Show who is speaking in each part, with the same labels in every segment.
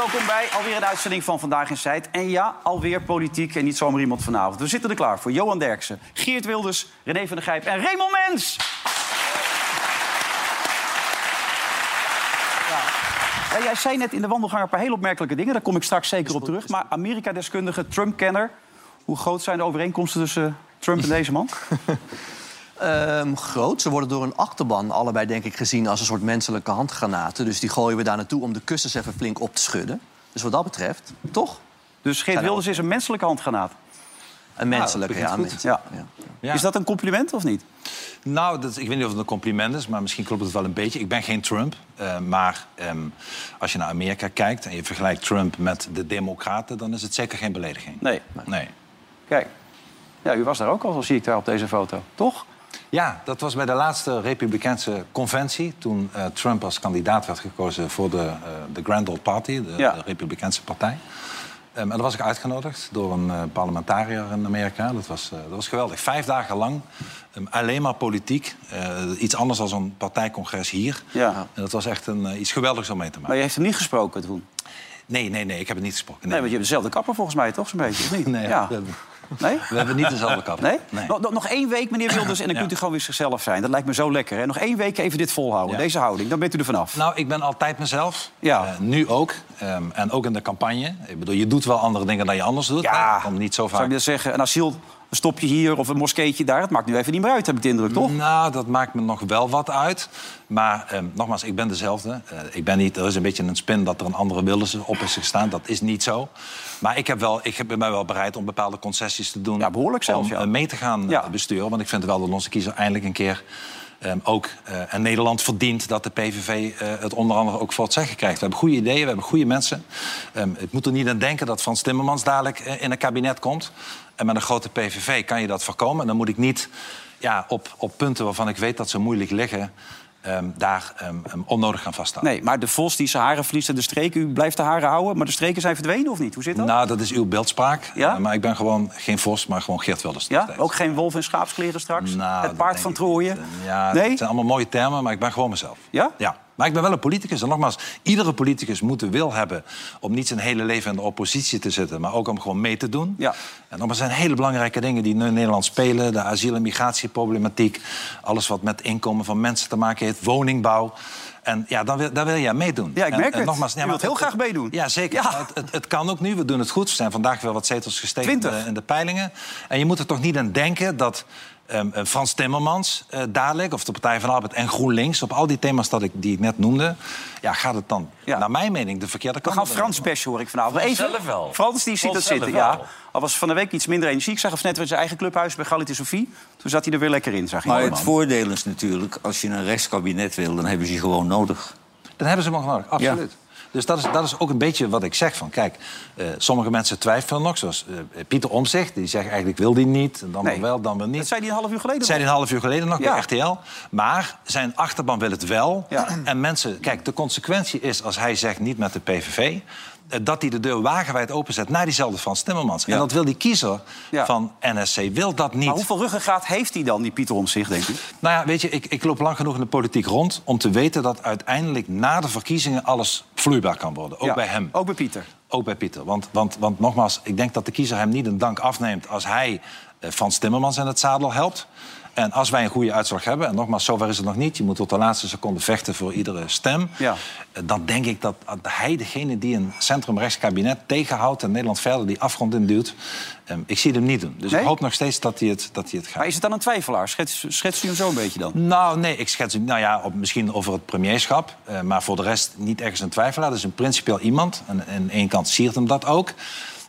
Speaker 1: Welkom bij alweer een uitzending van Vandaag in Zuid. En ja, alweer politiek en niet zomaar iemand vanavond. We zitten er klaar voor. Johan Derksen, Geert Wilders, René van der Gijp en Raymond Mens. Ja. Ja, jij zei net in de wandelgang een paar heel opmerkelijke dingen. Daar kom ik straks zeker op terug. Maar Amerika-deskundige, Trump-kenner... hoe groot zijn de overeenkomsten tussen Trump en deze man?
Speaker 2: Ehm, groot. Ze worden door een achterban allebei denk ik gezien als een soort menselijke handgranaten. Dus die gooien we daar naartoe om de kussens even flink op te schudden. Dus wat dat betreft, toch?
Speaker 1: Dus Geert Wilders is een menselijke handgranaat.
Speaker 2: Een menselijke,
Speaker 3: begint
Speaker 2: ja.
Speaker 3: goed.
Speaker 2: mens-
Speaker 1: Ja.
Speaker 2: ja.
Speaker 3: Ja.
Speaker 1: Is dat een compliment of niet?
Speaker 3: Nou, dat, ik weet niet of het een compliment is, maar misschien klopt het wel een beetje. Ik ben geen Trump, eh, maar ehm, als je naar Amerika kijkt... en je vergelijkt Trump met de Democraten... dan is het zeker geen belediging.
Speaker 1: Nee.
Speaker 3: Nee.
Speaker 1: Kijk. Ja, u was daar ook al, zo zie ik daar op deze foto. Toch?
Speaker 3: Ja, dat was bij de laatste Republikeinse conventie... toen eh, Trump als kandidaat werd gekozen voor de, eh, de Grand Old Party... de,
Speaker 1: Ja.
Speaker 3: de Republikeinse partij. Ehm, en daar was ik uitgenodigd door een eh, parlementariër in Amerika. Dat was, dat was geweldig. Vijf dagen lang ehm, alleen maar politiek. Iets anders dan een partijcongres hier.
Speaker 1: Ja.
Speaker 3: En dat was echt een, iets geweldigs om mee te
Speaker 1: Maar
Speaker 3: maken.
Speaker 1: je heeft hem niet gesproken toen.
Speaker 3: Nee, nee, nee, ik heb het niet gesproken.
Speaker 1: Nee, want je hebt dezelfde kapper volgens mij, toch? Zo'n beetje, of niet?
Speaker 3: Nee,
Speaker 1: ja. Nee?
Speaker 3: we hebben niet dezelfde kap.
Speaker 1: Nee?
Speaker 3: nee.
Speaker 1: Nog, nog- één week, meneer Wilders, en dan kunt u gewoon weer zichzelf zijn. Dat lijkt me zo lekker. Hè? Nog één week even dit volhouden, deze houding. Dan bent u er vanaf.
Speaker 3: Nou, ik ben altijd mezelf.
Speaker 1: Ja.
Speaker 3: Eh, nu ook. Ehm, en ook in de campagne. Ik bedoel, je doet wel andere dingen dan je anders doet.
Speaker 1: ja?
Speaker 3: Om niet zo
Speaker 1: zou
Speaker 3: vaak...
Speaker 1: ik dat zeggen? Een asiel, een stopje hier of een moskeetje daar. Het maakt nu even niet meer uit, heb ik de indruk, toch?
Speaker 3: Nou, dat maakt me nog wel wat uit. Maar ehm, nogmaals, ik ben dezelfde. Eh, ik ben niet, er is een beetje een spin dat er een andere Wilders op is gestaan. Dat is niet zo. Maar ik, heb wel, ik ben wel bereid om bepaalde concessies te doen.
Speaker 1: Ja, behoorlijk zelfs,
Speaker 3: Om
Speaker 1: ja.
Speaker 3: eh, mee te gaan eh,
Speaker 1: Ja.
Speaker 3: besturen. Want ik vind wel dat onze kiezer eindelijk een keer... ehm, ook eh, en Nederland verdient dat de PVV het onder andere ook voor het zeggen krijgt. We hebben goede ideeën, we hebben goede mensen. Ehm, ik moet er niet aan denken dat Frans Timmermans dadelijk in een kabinet komt. En met een grote PVV kan je dat voorkomen. En dan moet ik niet ja, op, op punten waarvan ik weet dat ze moeilijk liggen... ehm, daar ehm, ehm, onnodig gaan vasthouden.
Speaker 1: Nee, maar de vos die zijn haren verliest en de streken... u blijft de haren houden, maar de streken zijn verdwenen of niet? Hoe zit dat?
Speaker 3: Nou, dat is uw beeldspraak.
Speaker 1: Ja?
Speaker 3: Eh, maar ik ben gewoon geen Vos, maar gewoon Geert Wilders.
Speaker 1: ja?
Speaker 3: steeds.
Speaker 1: Ook geen wolf in schaapskleren straks?
Speaker 3: Nou,
Speaker 1: het paard van Trooien?
Speaker 3: Ja,
Speaker 1: nee?
Speaker 3: het zijn allemaal mooie termen, maar ik ben gewoon mezelf.
Speaker 1: Ja?
Speaker 3: Ja. Maar ik ben wel een politicus. En nogmaals, iedere politicus moet de wil hebben... om niet zijn hele leven in de oppositie te zitten... maar ook om gewoon mee te doen.
Speaker 1: Ja.
Speaker 3: En nogmaals, er zijn hele belangrijke dingen die nu in Nederland spelen. De asiel- en migratieproblematiek. Alles wat met inkomen van mensen te maken heeft. Woningbouw. En ja, dan wil, daar wil je aan meedoen.
Speaker 1: Ja, ik merk
Speaker 3: en
Speaker 1: het.
Speaker 3: Nogmaals,
Speaker 1: Je wilt heel graag meedoen.
Speaker 3: Ja, zeker.
Speaker 1: Ja.
Speaker 3: Het, het, het kan ook nu. We doen het goed. We zijn vandaag weer wat zetels gestegen in
Speaker 1: 20.
Speaker 3: de, in de peilingen. En je moet er toch niet aan denken dat ehm, eh, Frans Timmermans eh, dadelijk... of de Partij van de Arbeid en GroenLinks... op al die thema's dat ik, die ik net noemde... ja, gaat het dan,
Speaker 1: Ja.
Speaker 3: naar mijn mening, de verkeerde
Speaker 1: We
Speaker 3: kant
Speaker 1: gaan
Speaker 3: op.
Speaker 1: Frans persen, hoor ik vanavond.
Speaker 4: Frans
Speaker 1: Even,
Speaker 4: zelf wel.
Speaker 1: Frans die ziet dat zitten,
Speaker 4: wel.
Speaker 1: ja. Al was van de week iets minder energie. Ik zag hem net in zijn eigen clubhuis bij Galit en Sofie. Toen zat hij er weer lekker in, zag je.
Speaker 4: Maar het
Speaker 1: man.
Speaker 4: voordeel is natuurlijk, als je een rechtskabinet wil, dan hebben ze je gewoon nodig.
Speaker 3: Dan hebben ze hem nog nodig, absoluut. Dus dat is, dat is ook een beetje wat ik zeg. Van, kijk, eh, sommige mensen twijfelen nog. Zoals eh, Pieter Omzicht, die zegt eigenlijk wil die niet. Dan
Speaker 1: Nee.
Speaker 3: wel, dan weer niet.
Speaker 1: Dat zei hij een half uur geleden.
Speaker 3: Dat zei hij een half uur geleden nog
Speaker 1: Ja.
Speaker 3: bij RTL. Maar zijn achterban wil het wel.
Speaker 1: Ja.
Speaker 3: En mensen, kijk, de consequentie is als hij zegt niet met de PVV... eh, dat hij de deur wagenwijd openzet naar diezelfde Frans Timmermans. En dat wil die kiezer
Speaker 1: Ja.
Speaker 3: van NSC, wil dat niet.
Speaker 1: Maar hoeveel ruggengraat heeft hij dan, die Pieter om zich, denk ik?
Speaker 3: Nou ja, weet je, ik, ik loop lang genoeg in de politiek rond... om te weten dat uiteindelijk na de verkiezingen alles vloeibaar kan worden. Ook
Speaker 1: Ja,
Speaker 3: bij hem.
Speaker 1: Ook bij Pieter.
Speaker 3: Ook bij Pieter. Want, want, want nogmaals, ik denk dat de kiezer hem niet een dank afneemt... als hij eh, Frans Timmermans in het zadel helpt. En als wij een goede uitslag hebben, en nogmaals, zover is het nog niet... je moet tot de laatste seconde vechten voor iedere stem...
Speaker 1: Ja.
Speaker 3: eh, dan denk ik dat hij degene die een centrumrechts kabinet tegenhoudt... en Nederland verder die afgrond induwt, eh, ik zie hem niet doen. Dus
Speaker 1: Nee?
Speaker 3: ik hoop nog steeds dat hij het, dat hij het gaat.
Speaker 1: Maar is het dan een twijfelaar? Schets, schetst u hem zo een beetje dan?
Speaker 3: Nou, nee, ik schets hem nou ja, op, misschien over het premierschap. eh, maar voor de rest niet ergens een twijfelaar. Dat is een principieel iemand. En aan de ene kant siert hem dat ook.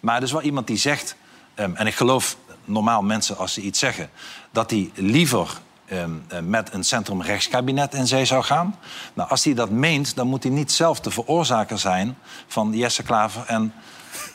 Speaker 3: Maar is wel iemand die zegt... ehm, en ik geloof normaal mensen als ze iets zeggen... dat die liever ehm, eh, met een centrum-rechtskabinet in zee zou gaan. Nou, als hij dat meent, dan moet hij niet zelf de veroorzaker zijn van Jesse Klaver en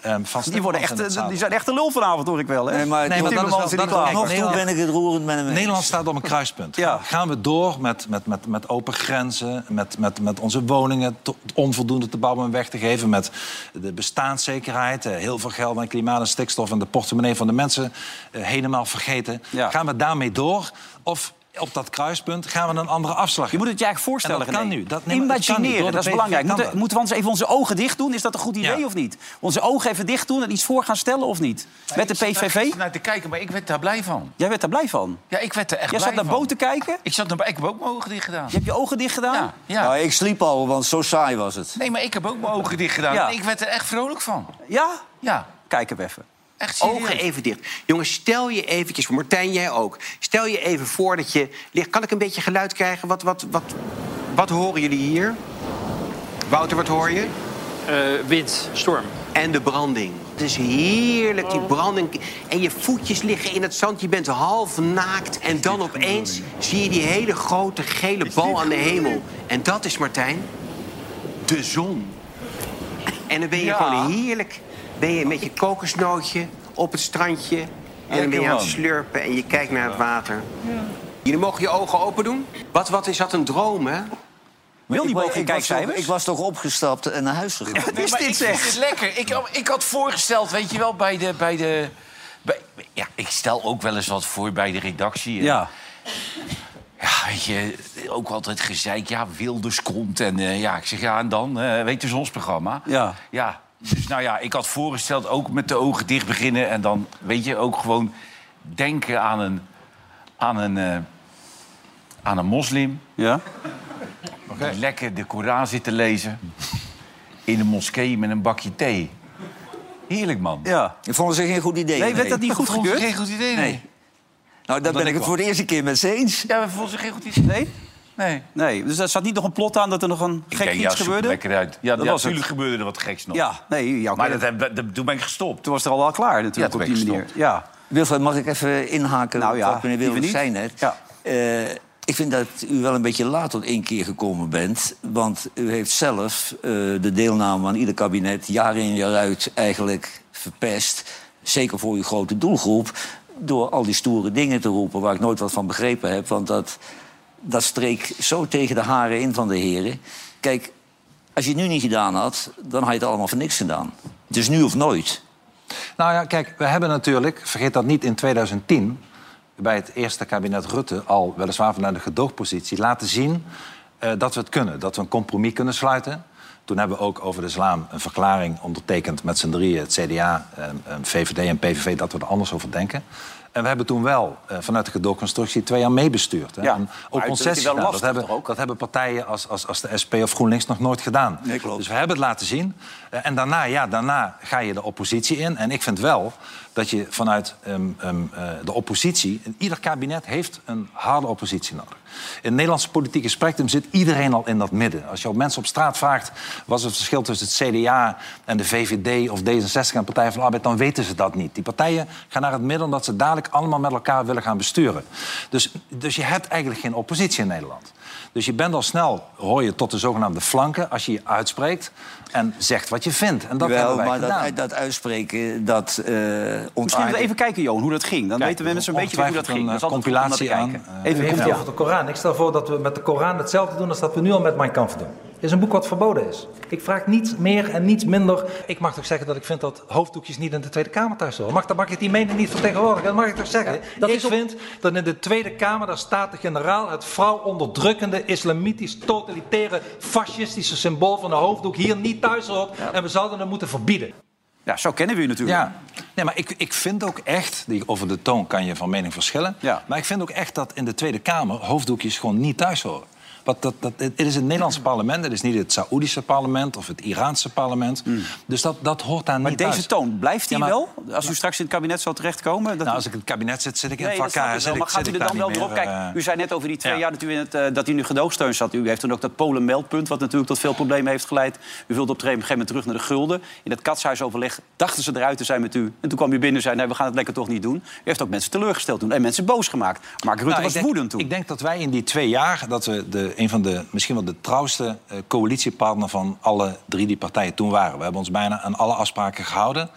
Speaker 3: ehm, van
Speaker 1: Die, worden echt, die zijn echt een lul vanavond, hoor ik wel. Hè?
Speaker 4: Nee, maar
Speaker 3: Nee, maar dat is wel- dat
Speaker 4: nog toe ben ik het roerend met hem eens.
Speaker 3: Nederland staat op een kruispunt.
Speaker 1: Ja.
Speaker 3: Gaan we door met, met, met, met open grenzen, met, met, met onze woningen onvoldoende te bouwen en weg te geven, met de bestaanszekerheid, eh, heel veel geld aan klimaat en stikstof en de portemonnee van de mensen eh, helemaal vergeten.
Speaker 1: Ja.
Speaker 3: Gaan we daarmee door? Of op dat kruispunt gaan we een andere afslag
Speaker 1: Je moet het je eigenlijk voorstellen.
Speaker 3: En dat kan nu. Dat- nee, maar dat kan niet.
Speaker 1: Imagineren,
Speaker 3: de
Speaker 1: dat is belangrijk. Moeten,
Speaker 3: dat.
Speaker 1: moeten we ons even onze ogen dicht doen? Is dat een goed idee
Speaker 3: Ja.
Speaker 1: of niet? Onze ogen even dicht doen en iets voor gaan stellen of niet? Met de
Speaker 5: Ik zat daar
Speaker 1: PVV?
Speaker 5: naar te kijken, maar ik werd daar blij van.
Speaker 1: Jij werd daar blij van.
Speaker 5: Ja, ik werd er echt
Speaker 1: Jij
Speaker 5: blij
Speaker 1: zat naar
Speaker 5: van.
Speaker 1: boot te kijken.
Speaker 5: Ik, zat naar, ik heb ook mijn ogen dicht gedaan.
Speaker 1: Je hebt je ogen dicht gedaan.
Speaker 5: Ja, ja.
Speaker 4: Nou, ik sliep al, want zo saai was het.
Speaker 5: Nee, maar ik heb ook mijn ogen dicht gedaan.
Speaker 1: Ja.
Speaker 5: En ik werd er echt vrolijk van.
Speaker 1: Ja?
Speaker 5: Ja,
Speaker 1: Kijk hem even.
Speaker 5: Echt serieus.
Speaker 6: Ogen even dicht. Jongens, stel je eventjes, Martijn, jij ook. Stel je even voor dat je ligt. Kan ik een beetje geluid krijgen? Wat, wat, wat, wat horen jullie hier? Wouter, wat hoor je?
Speaker 7: Eh, wind, storm.
Speaker 6: En de branding. Het is heerlijk, die branding. En je voetjes liggen in het zand, je bent half naakt. En dan opeens zie je die hele grote gele bal aan de hemel. En dat is, Martijn, de zon. En dan ben je
Speaker 5: Ja.
Speaker 6: gewoon heerlijk. Ben je met je kokosnootje op het strandje. En dan ben je aan het slurpen en je kijkt naar het water. Jullie mogen je ogen open doen. Wat, wat is dat een droom, hè?
Speaker 1: Wil die boven
Speaker 4: toch,
Speaker 1: kijkcijfers?
Speaker 4: ik was toch opgestapt en naar huis gegaan.
Speaker 1: Wat is dit
Speaker 5: ik vind
Speaker 1: zeg?
Speaker 5: het lekker. Ik, ik had voorgesteld, weet je wel, bij de... Bij de bij, ja, ik stel ook wel eens wat voor bij de redactie.
Speaker 1: Ja.
Speaker 5: Ja, weet je, ook altijd gezeik. Ja, Wilders komt. En eh, ja, ik zeg, ja, en dan? eh weet je, ons programma.
Speaker 1: Ja.
Speaker 5: Ja, dus nou ja, ik had voorgesteld ook met de ogen dicht beginnen. En dan, weet je, ook gewoon denken aan een... Aan een, eh, aan een moslim
Speaker 1: Ja?
Speaker 5: die lekker de Koran zit te lezen... in een moskee met een bakje thee. Heerlijk, man.
Speaker 1: Ja.
Speaker 4: Ik vond het geen goed idee.
Speaker 1: Nee, werd dat niet
Speaker 5: Vond je
Speaker 1: goedgekeurd?
Speaker 5: geen goed idee, nee?
Speaker 4: Nou, daar ben
Speaker 3: ik
Speaker 4: het voor de eerste keer met ze eens.
Speaker 5: Ja, we vonden ze geen goed idee.
Speaker 1: Nee?
Speaker 5: Nee.
Speaker 1: Nee. Dus er zat niet nog een plot aan dat er nog een
Speaker 5: Ik
Speaker 1: gek
Speaker 5: ja,
Speaker 1: iets gebeurde?
Speaker 5: lekker uit. Ja,
Speaker 1: Dat
Speaker 5: ja,
Speaker 1: was het.
Speaker 5: natuurlijk gebeurde er wat geks nog.
Speaker 1: Ja, nee. Jouw
Speaker 5: Maar dat heb, dat, toen ben ik gestopt.
Speaker 1: Toen was het er al wel klaar
Speaker 5: Ja,
Speaker 1: natuurlijk
Speaker 5: toen
Speaker 1: op
Speaker 5: ben
Speaker 1: die
Speaker 5: ik
Speaker 1: manier.
Speaker 5: gestopt.
Speaker 1: Ja.
Speaker 4: Wilfred, mag ik even inhaken
Speaker 1: Nou ja,
Speaker 4: op wat meneer
Speaker 1: niet.
Speaker 4: zei net?
Speaker 1: Ja.
Speaker 4: Eh, ik vind dat u wel een beetje laat tot één keer gekomen bent. Want u heeft zelf eh, de deelname aan ieder kabinet jaar in jaar uit eigenlijk verpest. Zeker voor uw grote doelgroep. Door al die stoere dingen te roepen waar ik nooit wat van begrepen heb. Want dat, dat streek zo tegen de haren in van de heren. Kijk, als je het nu niet gedaan had, dan had je het allemaal voor niks gedaan. Is nu of nooit.
Speaker 3: Nou ja, kijk, we hebben natuurlijk, vergeet dat niet, in 2010... bij het eerste kabinet Rutte al weliswaar vanuit de gedoogpositie... laten zien eh, dat we het kunnen, dat we een compromis kunnen sluiten. Toen hebben we ook over de islam een verklaring ondertekend met z'n drieën... het CDA, VVD en PVV, dat we er anders over denken. En we hebben toen wel eh, vanuit de gedoogconstructie twee jaar meebestuurd. Hè?
Speaker 1: Ja,
Speaker 3: En ook concessies
Speaker 1: wel
Speaker 3: gedaan.
Speaker 1: lastig
Speaker 3: dat, hebben, dat hebben partijen als, als, als de SP of GroenLinks nog nooit gedaan.
Speaker 4: Nee.
Speaker 3: Dus we hebben het laten zien. Eh, en daarna, ja, daarna ga je de oppositie in. En ik vind wel dat je vanuit ehm, ehm, eh, de oppositie... ieder kabinet heeft een harde oppositie nodig. In het Nederlandse politieke spectrum zit iedereen al in dat midden. Als je ook mensen op straat vraagt... wat is het verschil tussen het CDA en de VVD of D66 en Partij van de Arbeid... dan weten ze dat niet. Die partijen gaan naar het midden omdat ze dadelijk allemaal met elkaar willen gaan besturen. Dus, dus je hebt eigenlijk geen oppositie in Nederland. Dus je bent al snel, hoor je tot de zogenaamde flanken... als je je uitspreekt en zegt wat je vindt. En dat
Speaker 4: Wel,
Speaker 3: hebben wij
Speaker 4: maar
Speaker 3: gedaan.
Speaker 4: dat, dat uitspreken, dat uh,
Speaker 1: Misschien moeten we even kijken, Johan, hoe dat ging. Dan
Speaker 3: Kijk,
Speaker 1: weten we mensen een beetje hoe dat ging.
Speaker 3: een,
Speaker 1: Dat is altijd
Speaker 3: compilatie aan,
Speaker 1: kijken.
Speaker 3: eh,
Speaker 1: Even komt
Speaker 8: het over de Koran. Ik stel voor dat we met de Koran hetzelfde doen als dat we nu al met Mein Kampf doen. Het is een boek wat verboden is. Ik vraag niets meer en niets minder. Ik mag toch zeggen dat ik vind dat hoofddoekjes niet in de Tweede Kamer thuis horen. Mag, dan mag ik die mening niet vertegenwoordigen. Dat mag ik toch zeggen.
Speaker 7: dat
Speaker 8: ik
Speaker 7: is op-
Speaker 8: vind dat in de Tweede Kamer, daar staat de generaal het vrouwonderdrukkende, islamitisch, totalitaire, fascistische symbool van de hoofddoek hier niet thuis hoort. En we zouden het moeten verbieden.
Speaker 1: Ja, zo kennen we u natuurlijk.
Speaker 3: Ja, nee, maar ik, ik vind ook echt, die, over de toon kan je van mening verschillen.
Speaker 1: Ja.
Speaker 3: Maar ik vind ook echt dat in de Tweede Kamer hoofddoekjes gewoon niet thuis horen. Wat dat, dat, het is het Nederlandse parlement, het is niet het Saoedische parlement of het Iraanse parlement. Dus dat, dat hoort daar
Speaker 1: Hmm. Maar
Speaker 3: niet
Speaker 1: deze
Speaker 3: thuis.
Speaker 1: toon, blijft die
Speaker 3: Ja, maar-
Speaker 1: wel? Als u straks in het kabinet zal terechtkomen? Dat
Speaker 3: Nou, als ik in het kabinet zit, zit ik in
Speaker 1: Nee, dat
Speaker 3: het vak.
Speaker 1: Maar gaat u er dan wel weer op? Kijk, u zei net over die twee
Speaker 3: ja.
Speaker 1: jaar dat u, in het, eh, dat u nu gedoogsteun zat. U heeft toen ook dat Polen-meldpunt, wat natuurlijk tot veel problemen heeft geleid. U wilde op een gegeven moment terug naar de gulden. In het katshuisoverleg dachten ze eruit te zijn met u. En toen kwam u binnen en zei, nee, we gaan het lekker toch niet doen. U heeft ook mensen teleurgesteld toen en mensen boos gemaakt. Mark Rutte
Speaker 3: Nou,
Speaker 1: was
Speaker 3: denk,
Speaker 1: woedend toen.
Speaker 3: Ik denk dat wij in die twee jaar... dat we de, een van de, misschien wel de trouwste eh, coalitiepartner... van alle drie die partijen toen waren. We hebben ons bijna aan alle afspraken gehouden.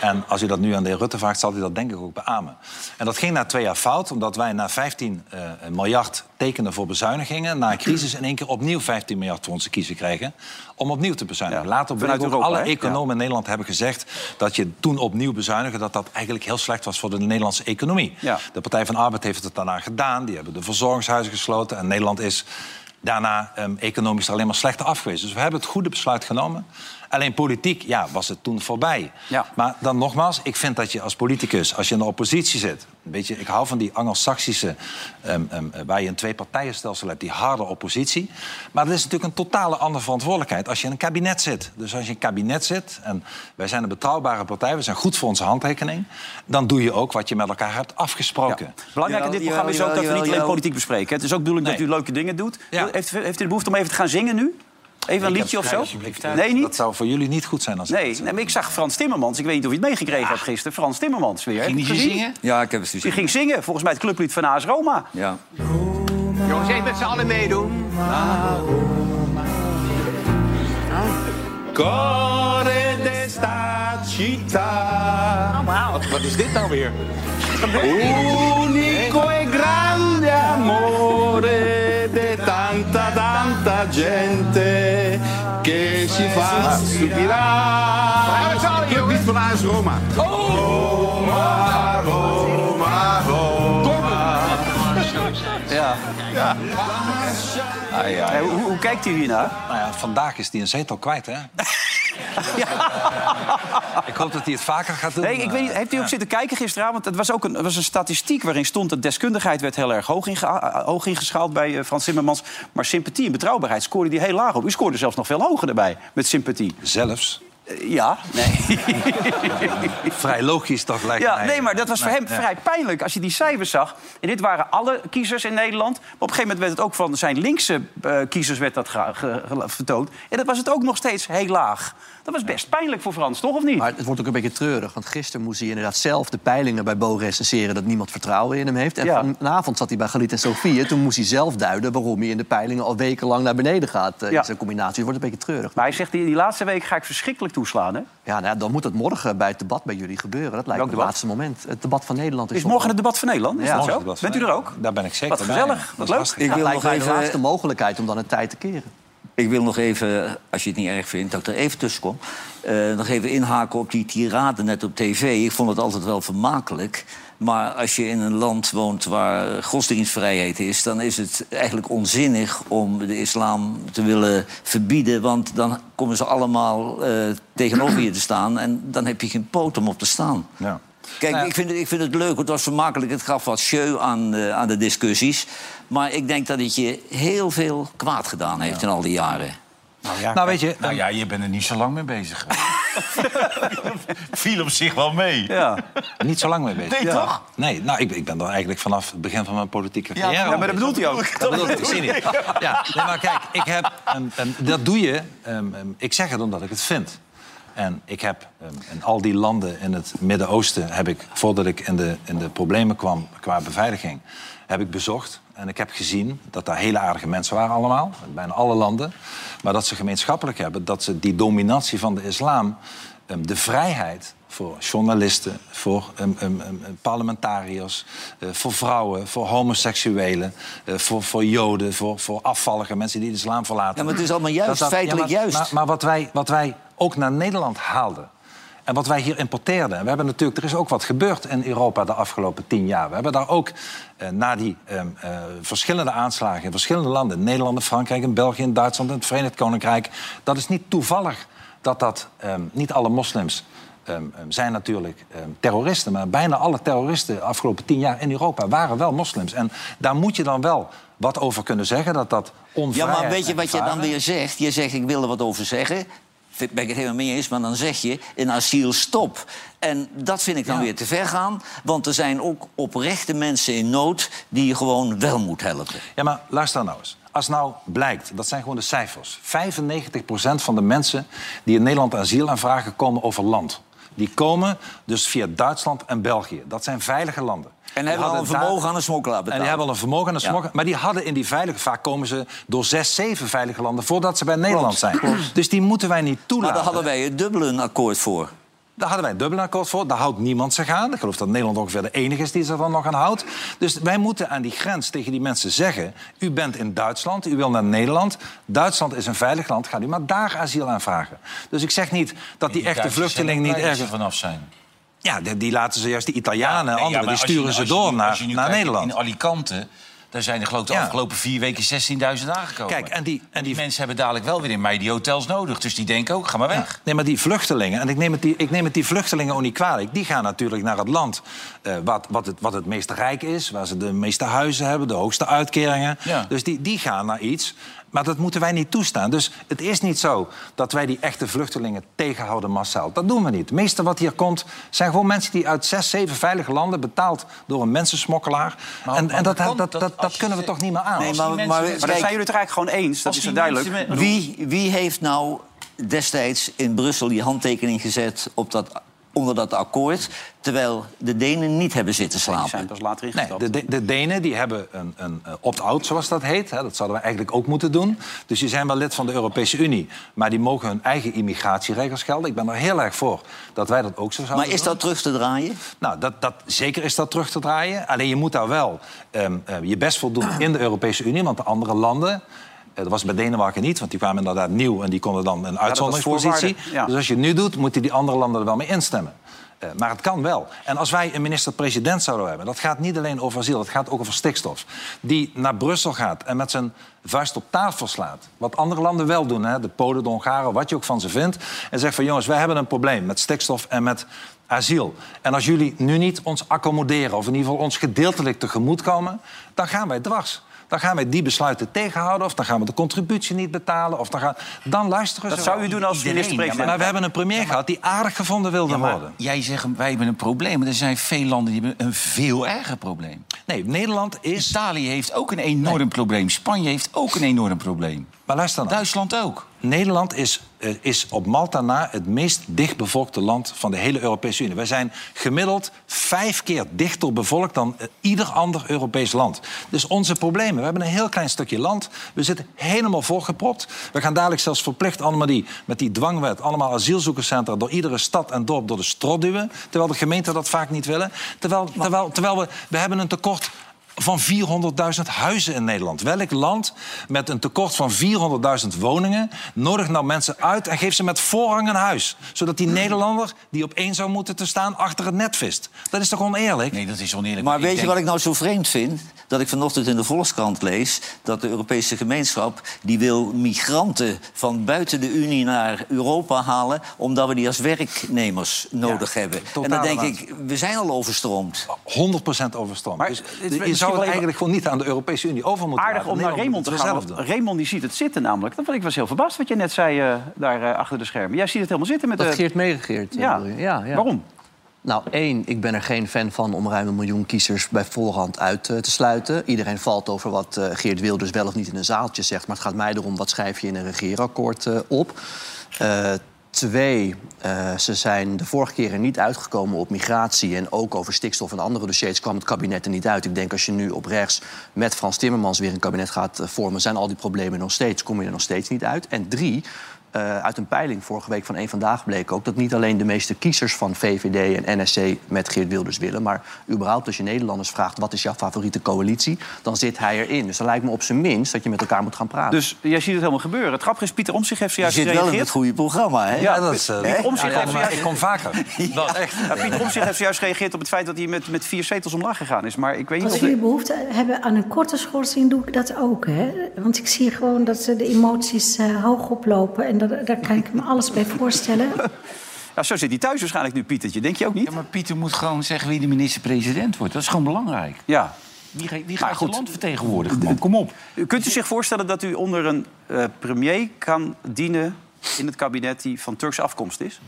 Speaker 3: En als u dat nu aan de heer Rutte vraagt... zal hij dat denk ik ook beamen. En dat ging na twee jaar fout... omdat wij na 15 eh, miljard tekenden voor bezuinigingen... na een crisis in één keer opnieuw 15 miljard voor onze kiezen kregen... om opnieuw te bezuinigen.
Speaker 1: Ja,
Speaker 3: Later
Speaker 1: vanuit Europa,
Speaker 3: alle economen in Nederland hebben gezegd... dat je toen opnieuw bezuinigen... dat dat eigenlijk heel slecht was voor de Nederlandse economie. De Partij van Arbeid heeft het daarna gedaan. Die hebben de verzorgingshuizen gesloten. En Nederland is daarna ehm, economisch alleen maar slechter af geweest. Dus we hebben het goede besluit genomen. Alleen politiek, ja, was het toen voorbij.
Speaker 1: Ja.
Speaker 3: Maar dan nogmaals, ik vind dat je als politicus, als je in de oppositie zit... Weet je, ik hou van die Anglo-Saxische, ehm, ehm, waar je een twee-partijenstelsel hebt... die harde oppositie. Maar dat is natuurlijk een totale andere verantwoordelijkheid als je in een kabinet zit. Dus als je in een kabinet zit, en wij zijn een betrouwbare partij... we zijn goed voor onze handtekening... dan doe je ook wat je met elkaar hebt afgesproken.
Speaker 1: Belangrijk in dit programma is ook dat we niet alleen politiek bespreken. Het is ook bedoeling dat u leuke dingen doet.
Speaker 3: Ja.
Speaker 1: Heeft, heeft u de behoefte om even te gaan zingen nu? Even een liedje of zo? Nee, niet?
Speaker 3: Dat zou voor jullie niet goed zijn als ik
Speaker 1: Nee, nee, maar ik zag Frans Timmermans. Ik weet niet of je het meegekregen hebt gisteren. Frans Timmermans weer.
Speaker 5: Ging die zingen?
Speaker 4: Ja, ik heb het
Speaker 1: Die
Speaker 4: gezien.
Speaker 1: ging zingen. Volgens mij het clublied van AS Roma.
Speaker 4: Ja.
Speaker 6: Jongens, even met z'n allen meedoen.
Speaker 9: Core d'esta città. Wat, wat is dit nou weer? Unico e grande amore tanta gente che si fa stupirare. Club niet van AS Roma. Roma, Roma, Roma.
Speaker 1: Ja. Eh, hoe, hoe kijkt u hiernaar?
Speaker 3: Nou ja, vandaag is hij een zetel kwijt, hè? Ik hoop dat hij het vaker gaat doen.
Speaker 1: Nee, ik weet niet,
Speaker 3: Eh,
Speaker 1: heeft u ook
Speaker 3: ja.
Speaker 1: zitten kijken gisteravond? Het was ook een, was een statistiek waarin stond dat deskundigheid werd heel erg hoog, inge, eh, hoog ingeschaald bij eh, Frans Timmermans. Maar sympathie en betrouwbaarheid scoorde die heel laag op. U scoorde zelfs nog veel hoger erbij met sympathie.
Speaker 3: Zelfs.
Speaker 1: Eh, ja, nee.
Speaker 3: Vrij logisch toch lijkt
Speaker 1: Ja,
Speaker 3: mij.
Speaker 1: nee, maar dat was voor
Speaker 3: Nee,
Speaker 1: hem vrij pijnlijk als je die cijfers zag. En dit waren alle kiezers in Nederland. Maar op een gegeven moment werd het ook van zijn linkse eh, kiezers werd dat vertoond. En dat was het ook nog steeds heel laag. Dat was best pijnlijk voor Frans, toch of niet?
Speaker 2: Maar het wordt ook een beetje treurig. Want gisteren moest hij inderdaad zelf de peilingen bij Bo recenseren... dat niemand vertrouwen in hem heeft. En
Speaker 1: Ja.
Speaker 2: vanavond zat hij bij Galit en Sofie. Toen moest hij zelf duiden waarom hij in de peilingen... al wekenlang naar beneden gaat eh,
Speaker 1: Ja.
Speaker 2: in zijn combinatie. Het wordt een beetje treurig.
Speaker 1: Maar hij zegt, die, die laatste week ga ik verschrikkelijk toeslaan. Hè?
Speaker 2: Ja, nou ja, dan moet het morgen bij het debat bij jullie gebeuren. Dat lijkt me het
Speaker 1: debat?
Speaker 2: laatste moment. Het debat van Nederland is,
Speaker 1: Is morgen het debat van Nederland? Is
Speaker 2: Ja.
Speaker 1: dat zo? Bent u er ook?
Speaker 3: Daar ben ik zeker
Speaker 1: Wat
Speaker 3: bij.
Speaker 1: gezellig,
Speaker 3: Dat
Speaker 1: wat
Speaker 3: is
Speaker 1: leuk.
Speaker 4: Ik wil
Speaker 2: lijkt
Speaker 4: nog
Speaker 2: mij de
Speaker 4: even-
Speaker 2: laatste mogelijkheid om dan het tijd te keren.
Speaker 4: Ik wil nog even, als je het niet erg vindt, dat ik er even tussen kom. eh, nog even inhaken op die tirade net op tv. Ik vond het altijd wel vermakelijk. Maar als je in een land woont waar godsdienstvrijheid is... dan is het eigenlijk onzinnig om de islam te willen verbieden. Want dan komen ze allemaal eh, tegenover je te staan... en dan heb je geen poot om op te staan.
Speaker 3: Ja.
Speaker 4: Kijk,
Speaker 3: Nou ja.
Speaker 4: ik, vind het, ik vind het leuk, het was vermakelijk. Het gaf wat show aan, eh, aan de discussies. Maar ik denk dat het je heel veel kwaad gedaan heeft in al die jaren.
Speaker 3: Nou, weet je,
Speaker 5: Nou ja, je bent er niet zo lang mee bezig. Viel op zich wel mee.
Speaker 1: Ja.
Speaker 3: niet zo lang mee bezig.
Speaker 5: Nee, toch?
Speaker 3: Nee, nou, ik, ik ben er eigenlijk vanaf het begin van mijn politieke carrière.
Speaker 1: ja, maar dat bedoelt hij ook.
Speaker 3: Dat bedoel ik, zie. Ja, nee, maar kijk, ik heb, ehm, dat doe je. ehm, ehm, ik zeg het omdat ik het vind. En ik heb ehm, in al die landen in het Midden-Oosten... heb ik, voordat ik in de, in de problemen kwam qua beveiliging... heb ik bezocht en ik heb gezien dat daar hele aardige mensen waren allemaal. In bijna alle landen. Maar dat ze gemeenschappelijk hebben dat ze die dominatie van de islam... ehm, de vrijheid voor journalisten, voor ehm, ehm, parlementariërs... eh, voor vrouwen, voor homoseksuelen, eh, voor, voor joden... Voor, voor afvallige mensen die de islam verlaten.
Speaker 4: Ja, maar het is allemaal juist, feitelijk
Speaker 3: maar,
Speaker 4: juist.
Speaker 3: Maar, maar wat, wij, wat wij ook naar Nederland haalden... en wat wij hier importeerden... en we hebben natuurlijk, er is ook wat gebeurd in Europa de afgelopen tien jaar. We hebben daar ook eh, na die ehm, eh, verschillende aanslagen... in verschillende landen, Nederland, Frankrijk, in België, in Duitsland... en het Verenigd Koninkrijk... dat is niet toevallig dat dat ehm, niet alle moslims ehm, zijn natuurlijk terroristen. Maar bijna alle terroristen de afgelopen tien jaar in Europa waren wel moslims. En daar moet je dan wel wat over kunnen zeggen. Dat dat
Speaker 4: Ja, maar weet je wat je dan weer zegt? Je zegt, ik wil er wat over zeggen. Ben ik het helemaal mee eens, maar dan zeg je een asiel stop. En dat vind ik dan
Speaker 3: Ja.
Speaker 4: weer te ver gaan. Want er zijn ook oprechte mensen in nood die je gewoon wel moet helpen.
Speaker 3: Ja, maar luister nou eens. Als nou blijkt, dat zijn gewoon de cijfers... 95% van de mensen die in Nederland asiel aanvragen... komen over land. Die komen dus via Duitsland en België. Dat zijn veilige landen.
Speaker 4: En
Speaker 3: Die
Speaker 4: hebben al een vermogen aan een smokkelaar betaald.
Speaker 3: En die hebben al een vermogen aan de
Speaker 4: Ja.
Speaker 3: smokkel. Maar die hadden in die veilige... Vaak komen ze door zes, zeven veilige landen... voordat ze bij Nederland zijn. Dus die moeten wij niet
Speaker 4: Maar
Speaker 3: toelaten.
Speaker 4: daar hadden wij het Dublin-akkoord voor.
Speaker 3: Daar hadden wij een Dublin-akkoord voor. Daar houdt niemand zich aan. Ik geloof dat Nederland ongeveer de enige is die zich dan nog aan houdt. Dus wij moeten aan die grens tegen die mensen zeggen... u bent in Duitsland, u wil naar Nederland. Duitsland is een veilig land, gaat u maar daar asiel aanvragen. Dus ik zeg niet dat die, echte vluchteling niet ergens...
Speaker 5: vanaf zijn.
Speaker 3: Ja, die, die laten ze juist, die Italianen en
Speaker 5: Nee,
Speaker 3: anderen... die
Speaker 5: je-
Speaker 3: sturen ze
Speaker 5: je
Speaker 3: door
Speaker 5: nu-
Speaker 3: naar, Nederland.
Speaker 5: In Alicante, daar zijn er geloof ik de
Speaker 3: Ja.
Speaker 5: afgelopen vier weken 16.000 aangekomen.
Speaker 3: Kijk, en die, en
Speaker 5: die
Speaker 3: die
Speaker 5: mensen hebben dadelijk wel weer in mei die hotels nodig. Dus die denken ook, ga maar weg.
Speaker 3: Nee, maar die vluchtelingen, en ik neem het die, ik neem het die vluchtelingen ook niet kwalijk... die gaan natuurlijk naar het land eh, wat, wat, het, wat het meest rijk is... waar ze de meeste huizen hebben, de hoogste uitkeringen.
Speaker 5: Ja.
Speaker 3: Dus die, die gaan naar iets. Maar dat moeten wij niet toestaan. Dus het is niet zo dat wij die echte vluchtelingen tegenhouden massaal. Dat doen we niet. Het meeste wat hier komt zijn gewoon mensen die uit zes, zeven veilige landen... betaald door een mensensmokkelaar.
Speaker 5: Maar-
Speaker 3: en
Speaker 5: maar
Speaker 3: en dat,
Speaker 5: dat
Speaker 3: dat, dat, kunnen we toch niet meer aan?
Speaker 4: Nee, maar,
Speaker 5: mensen-
Speaker 1: Maar zijn jullie het er eigenlijk gewoon eens. Dat is er duidelijk.
Speaker 5: mensen
Speaker 4: wie, wie heeft nou destijds in Brussel die handtekening gezet op dat, onder dat akkoord... terwijl de Denen niet hebben zitten
Speaker 1: Die zijn
Speaker 4: slapen?
Speaker 1: pas later
Speaker 3: Nee,
Speaker 1: ingestapt.
Speaker 3: de, de, de Denen die hebben een, een opt-out, zoals dat heet. Hè. Dat zouden we eigenlijk ook moeten doen. Dus die zijn wel lid van de Europese Unie. Maar die mogen hun eigen immigratieregels gelden. Ik ben er heel erg voor dat wij dat ook zo zouden
Speaker 4: Maar is
Speaker 3: doen.
Speaker 4: dat terug te draaien?
Speaker 3: Nou, dat, dat, zeker is dat terug te draaien. Alleen je moet daar wel ehm, eh, je best voor doen in de Europese Unie. Want de andere landen... eh, Dat was bij Denemarken niet, want die kwamen inderdaad nieuw... en die konden dan een uitzonderingspositie.
Speaker 1: ja.
Speaker 3: Dus als je het nu doet, moeten die andere landen er wel mee instemmen. Eh, maar het kan wel. En als wij een minister-president zouden hebben... dat gaat niet alleen over asiel, dat gaat ook over stikstof... die naar Brussel gaat en met zijn vuist op tafel slaat... wat andere landen wel doen, hè, de Polen, de Hongaren... wat je ook van ze vindt, en zegt van... jongens, wij hebben een probleem met stikstof en met asiel. En als jullie nu niet ons accommoderen... of in ieder geval ons gedeeltelijk tegemoetkomen... dan gaan wij dwars. Dan gaan wij die besluiten tegenhouden... of dan gaan we de contributie niet betalen... of dan, gaan... dan luisteren ze
Speaker 1: Dat zou u doen als minister-president.
Speaker 5: ja,
Speaker 3: Maar we hebben een premier gehad die aardig gevonden wilde
Speaker 5: Ja,
Speaker 3: worden.
Speaker 5: jij zegt, wij hebben een probleem. Maar er zijn veel landen die hebben een veel erger probleem.
Speaker 3: Nee, Nederland is...
Speaker 5: Italië heeft ook een enorm probleem. Spanje heeft ook een enorm probleem.
Speaker 3: Maar luister nou.
Speaker 5: Duitsland ook.
Speaker 3: Nederland is, eh, is op Malta na het meest dichtbevolkte land van de hele Europese Unie. Wij zijn gemiddeld vijf keer dichter bevolkt dan eh, ieder ander Europees land. Dus onze problemen. We hebben een heel klein stukje land. We zitten helemaal volgepropt. We gaan dadelijk zelfs verplicht allemaal die, met die dwangwet... allemaal asielzoekerscentra door iedere stad en dorp door de strot duwen. Terwijl de gemeenten dat vaak niet willen. Terwijl, terwijl, terwijl we, we hebben een tekort van 400.000 huizen in Nederland. Welk land met een tekort van 400.000 woningen nodigt nou mensen uit en geeft ze met voorrang een huis? Zodat die Nederlander die op één zou moeten te staan achter het net vist. Dat is toch oneerlijk?
Speaker 5: Nee, dat is oneerlijk.
Speaker 4: Maar
Speaker 5: Ik
Speaker 4: weet je wat ik nou zo vreemd vind? Dat ik vanochtend in de Volkskrant lees dat de Europese gemeenschap... die wil migranten van buiten de Unie naar Europa halen... omdat we die als werknemers nodig hebben. En dan denk ik, we zijn al overstroomd.
Speaker 3: 100% overstroomd.
Speaker 1: Maar
Speaker 3: Dus zou het
Speaker 1: even
Speaker 3: eigenlijk gewoon niet aan de Europese Unie over moeten
Speaker 1: Aardig om naar Raymond te gaan. Raymond die ziet het zitten namelijk. Dat vond ik was heel verbaasd wat je net zei eh, daar eh, achter de schermen. Jij ziet het helemaal zitten met
Speaker 2: Dat
Speaker 1: de...
Speaker 2: Geert meegegeerd. eh,
Speaker 1: Ja.
Speaker 2: bedoel je? ja, ja.
Speaker 1: Waarom?
Speaker 2: Nou, één, ik ben er geen fan van om ruim een miljoen kiezers bij voorhand uit te sluiten. Iedereen valt over wat eh, Geert Wilders wel of niet in een zaaltje zegt. Maar het gaat mij erom, wat schrijf je in een regeerakkoord eh, op? Twee, eh, ze zijn de vorige keren niet uitgekomen op migratie... en ook over stikstof en andere dossiers kwam het kabinet er niet uit. Ik denk als je nu op rechts met Frans Timmermans weer een kabinet gaat eh, vormen... zijn al die problemen nog steeds, kom je er nog steeds niet uit. En drie, eh, uit een peiling vorige week van één Vandaag bleek ook... dat niet alleen de meeste kiezers van VVD en NSC met Geert Wilders willen... maar überhaupt als je Nederlanders vraagt... wat is jouw favoriete coalitie, dan zit hij erin. Dus dan lijkt me op zijn minst dat je met elkaar moet gaan praten.
Speaker 1: Dus jij ziet het helemaal gebeuren. Het grappige is, Pieter Omtzigt heeft
Speaker 4: Je
Speaker 1: zojuist
Speaker 4: zit wel in het
Speaker 1: gereageerd.
Speaker 4: goede programma, hè?
Speaker 1: Ja,
Speaker 3: dat is, eh,
Speaker 1: Pieter Omtzigt
Speaker 3: ja,
Speaker 1: heeft
Speaker 3: ik kom vaker. Dat echt.
Speaker 1: Ja, Pieter Omtzigt heeft zojuist gereageerd op het feit dat hij met, met vier zetels omlaag gegaan is. Maar ik weet niet
Speaker 10: Als
Speaker 1: of...
Speaker 10: jullie behoefte hebben aan een korte schorsing, doe ik dat ook. Hè? Want ik zie gewoon dat ze de emoties eh, hoog oplopen. En dat, daar kan ik me alles bij voorstellen.
Speaker 1: Ja, zo zit hij thuis waarschijnlijk nu, Pietertje. Denk je ook niet?
Speaker 5: Ja, maar Pieter moet gewoon zeggen wie de minister-president wordt. Dat is gewoon belangrijk.
Speaker 1: Ja.
Speaker 5: Wie, ga- wie gaat het land vertegenwoordigen? man? Kom op.
Speaker 1: Kunt u zich voorstellen dat u onder een eh, premier kan dienen in het kabinet die van Turkse afkomst is?